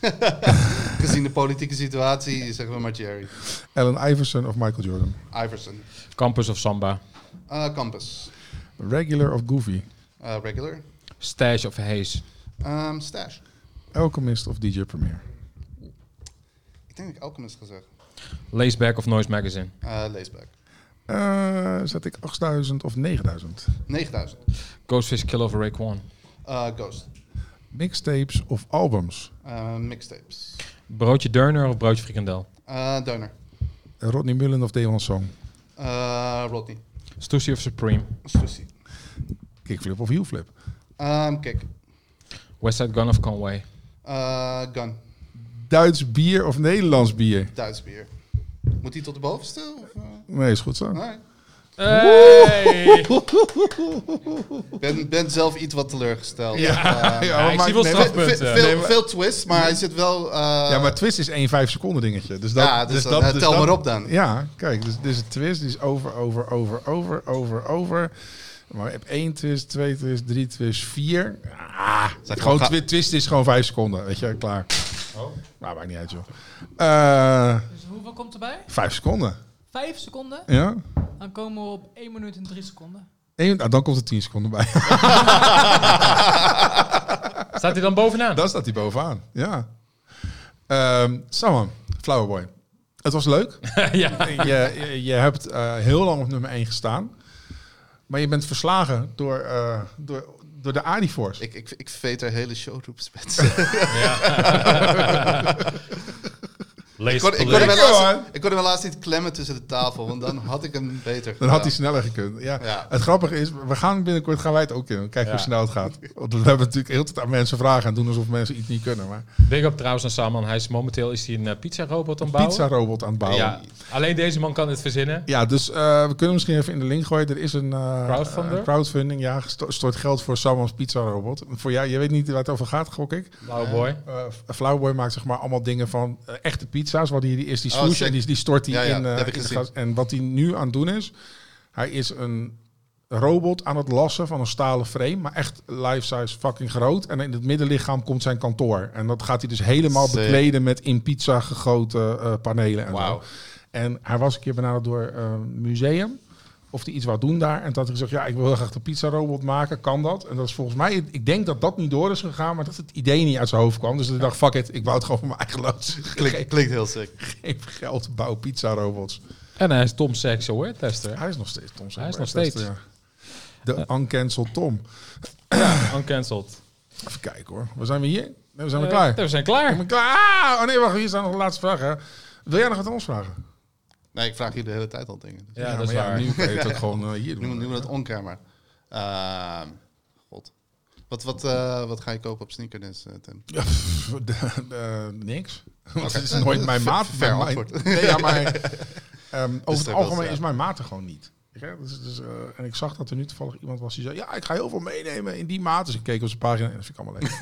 gezien de politieke situatie zeggen we maar Jerry. Allen Iverson of Michael Jordan. Iverson. Campus of Samba. Eh, Campus. Regular of Goofy. Eh, regular. Stash of Hayes. Ehm, Stash. Alchemist of DJ Premier. Ik denk dat ik Alchemist ga zeggen. Laceback of Noise Magazine. Eh, Laceback. Eh, zet ik 8000 of 9000? 9000. Ghostfish Killer of Raekwon. Eh, Ghost. Mixtapes of albums? Eh, mixtapes. Broodje Durner of broodje frikandel. Eh Donor. Rodney Mullen of Devon Song? Eh, Rodney. Stussy of Supreme. Stussy. Kickflip of heelflip? Ehm kick. Westside Gun of Conway. Eh, gun. Duits bier of Nederlands bier? Duits bier. Moet die tot de bovenste? Of? Nee, is goed zo. Nee. Hey! Ik ben, ben zelf iets wat teleurgesteld. Ja, ja, Ja, ik maar- zie wel nee, Veel, strafpunten. veel, Nee, veel, maar- veel twist, maar hij zit wel... eh, Ja, maar twist is één 5 seconden dingetje. Dus dat, Ja, dus dan, eh, tel maar op dan. Ja, kijk, dus, dus een twist die is over, over, over, over, over, over. Maar je hebt één twist, twee twist, drie twist, vier. Ah, Zeg, gewoon ga- twi- twist is gewoon vijf seconden, weet je, klaar. Oh. Nou, maakt niet uit, joh. Eh, Dus hoeveel komt erbij? vijf seconden, 5 seconden. ja. Dan komen we op 1 minuut en 3 seconden. Eén, nou, dan komt er tien seconden bij. Staat hij dan bovenaan? dan staat hij bovenaan, ja. Ehm Saman, Flowerboy. Het was leuk. ja. je, je, je hebt eh, heel lang op nummer 1 gestaan. Maar je bent verslagen door, eh, door, door de Adiforce. Ik, ik, ik veet er hele showgroeps met. Lees Ik kon, ik, kon hem helaas, man. ik kon hem helaas niet klemmen tussen de tafel, want dan had ik hem beter Dan had hij sneller gekund. Ja. Ja. Het grappige is, we gaan binnenkort gaan wij het ook. Kijken Ja. hoe snel het gaat. Want we hebben natuurlijk heel tijd aan mensen vragen en doen alsof mensen iets niet kunnen. Maar Big up trouwens aan Saman. Hij is momenteel is hij een pizza robot aan het bouwen. pizza robot aan het bouwen. Ja. Ja, alleen deze man kan het verzinnen. dus eh, we kunnen misschien even in de link gooien. Er is een eh, eh, crowdfunding. Ja, stort geld voor Samans pizza robot. Voor jou, je weet niet waar het over gaat, gok ik. Blauwe boy. Eh Flowboy maakt zeg maar allemaal dingen van eh, echte pizza's. Wat die, die is die swoosh en die, die stort hij Ja, in, eh, in gas. En wat hij nu aan het doen is, hij is een robot aan het lassen van een stalen frame. Maar echt life-size fucking groot. En in het middenlichaam komt zijn kantoor. En dat gaat hij dus helemaal bekleden met in pizza gegoten eh, panelen. En, zo. en hij was een keer benaderd door eh, een museum. Of hij iets wou doen daar. En had hij gezegd, ja, ik wil heel graag de pizza-robot maken. Kan dat? En dat is volgens mij, ik denk dat dat niet door is gegaan. Maar dat het idee niet uit zijn hoofd kwam. Dus hij dacht, fuck it, ik wou het gewoon voor mijn eigen loods. Klinkt, klinkt heel sick. Geen geld, bouw pizza-robots. En hij is Tom Sachs Award tester. Hij is nog steeds Tom. Hij is nog steeds. ja. De uncancelled Tom. Uncancelled. Even kijken hoor. Waar zijn we hier? Nee, we zijn we Eh, klaar. We zijn We klaar. zijn klaar. Ah, oh nee, wacht. Hier staan nog de laatste vragen. Wil jij nog wat aan ons vragen? Nee, ik vraag je de hele tijd al dingen. Dus Ja, dat is maar waar. nu kan je het ook gewoon eh, hier Nu, doen. nu we het on-camera. Ehm, God. Wat, wat, eh, wat ga je kopen op Sneakerdance, eh, Tim? Ja, pff, de- de- niks. Want het is nooit mijn maat. Ver Mijn- antwoord. Nee, ja, maar ehm, over het algemeen ja. is mijn maat er gewoon niet. Je, Dus, dus, eh, en ik zag dat er nu toevallig iemand was die zei... Ja, ik ga heel veel meenemen in die maat. Dus ik keek op zijn pagina en dat vind ik allemaal leuk.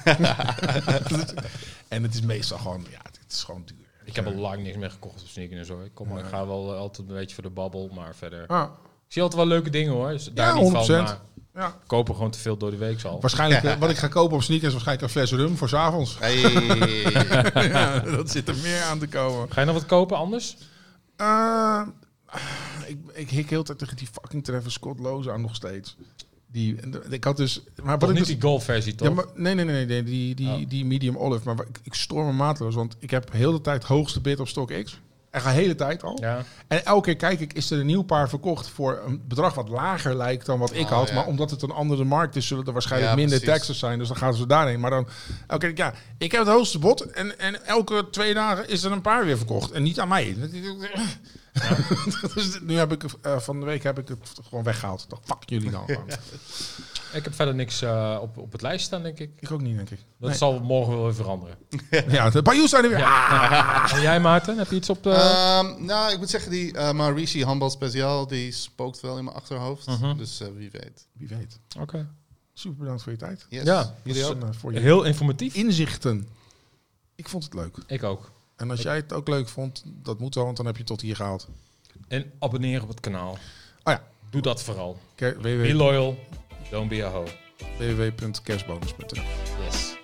en het is meestal gewoon... Ja, het is gewoon duur. Ik heb al lang niks meer gekocht op sneakers en zo. Ik, kom, ik ga wel eh, altijd een beetje voor de babbel, maar verder... Ah, Ik zie altijd wel leuke dingen hoor. Dus daar Ja, niet van, 100%. maar ja. er gewoon te veel door de week al. Waarschijnlijk, eh, wat ik ga kopen op sneakers, waarschijnlijk een fles rum voor 's avonds. Hey. ja, dat zit er meer aan te komen. Ga je nog wat kopen anders? Eh, ik, ik hik heel tijd tegen die fucking Travis Scott loze aan nog steeds. Die, en de- ik had dus... Maar Wat ik niet dus, die golfversie toch? ja, maar, nee, nee, nee, nee, die, die, Oh. die medium olive. Maar ik, ik stoor me mateloos, want ik heb heel de tijd hoogste bid op StockX. Echt een hele tijd al. Ja. En elke keer kijk ik, is er een nieuw paar verkocht voor een bedrag wat lager lijkt dan wat ik Oh, had. ja. Maar omdat het een andere markt is, zullen er waarschijnlijk Ja, minder taxes zijn. Dus dan gaan ze daarheen. Maar dan, elke keer, ja, ik heb het hoogste bod en, en elke twee dagen is er een paar weer verkocht. En niet aan mij. dus nu heb ik, eh, van de week heb ik het gewoon weggehaald. Dacht, fuck jullie dan. Ik heb verder niks eh, op, op het lijst staan, denk ik. Ik ook niet, denk ik. Dat Nee. zal morgen wel weer veranderen. Ja, de Bayous zijn er weer. Ja. En jij, Maarten? Heb je iets op de... Ehm, nou, ik moet zeggen, die uh, Maurici Handbal Speciaal, die spookt wel in mijn achterhoofd. Mhm. Dus eh, wie weet. Wie weet. Oké. Super bedankt voor je tijd. Yes. Ja, Jullie ook? Eh, voor je Heel informatief. inzichten. Ik vond het leuk. Ik ook. En als jij het ook leuk vond, dat moet wel, want dan heb je tot hier gehaald. En abonneer op het kanaal. Oh ja. Doe dat vooral. Be loyal. Don't be a hoe. www.cashbonus.nl Yes.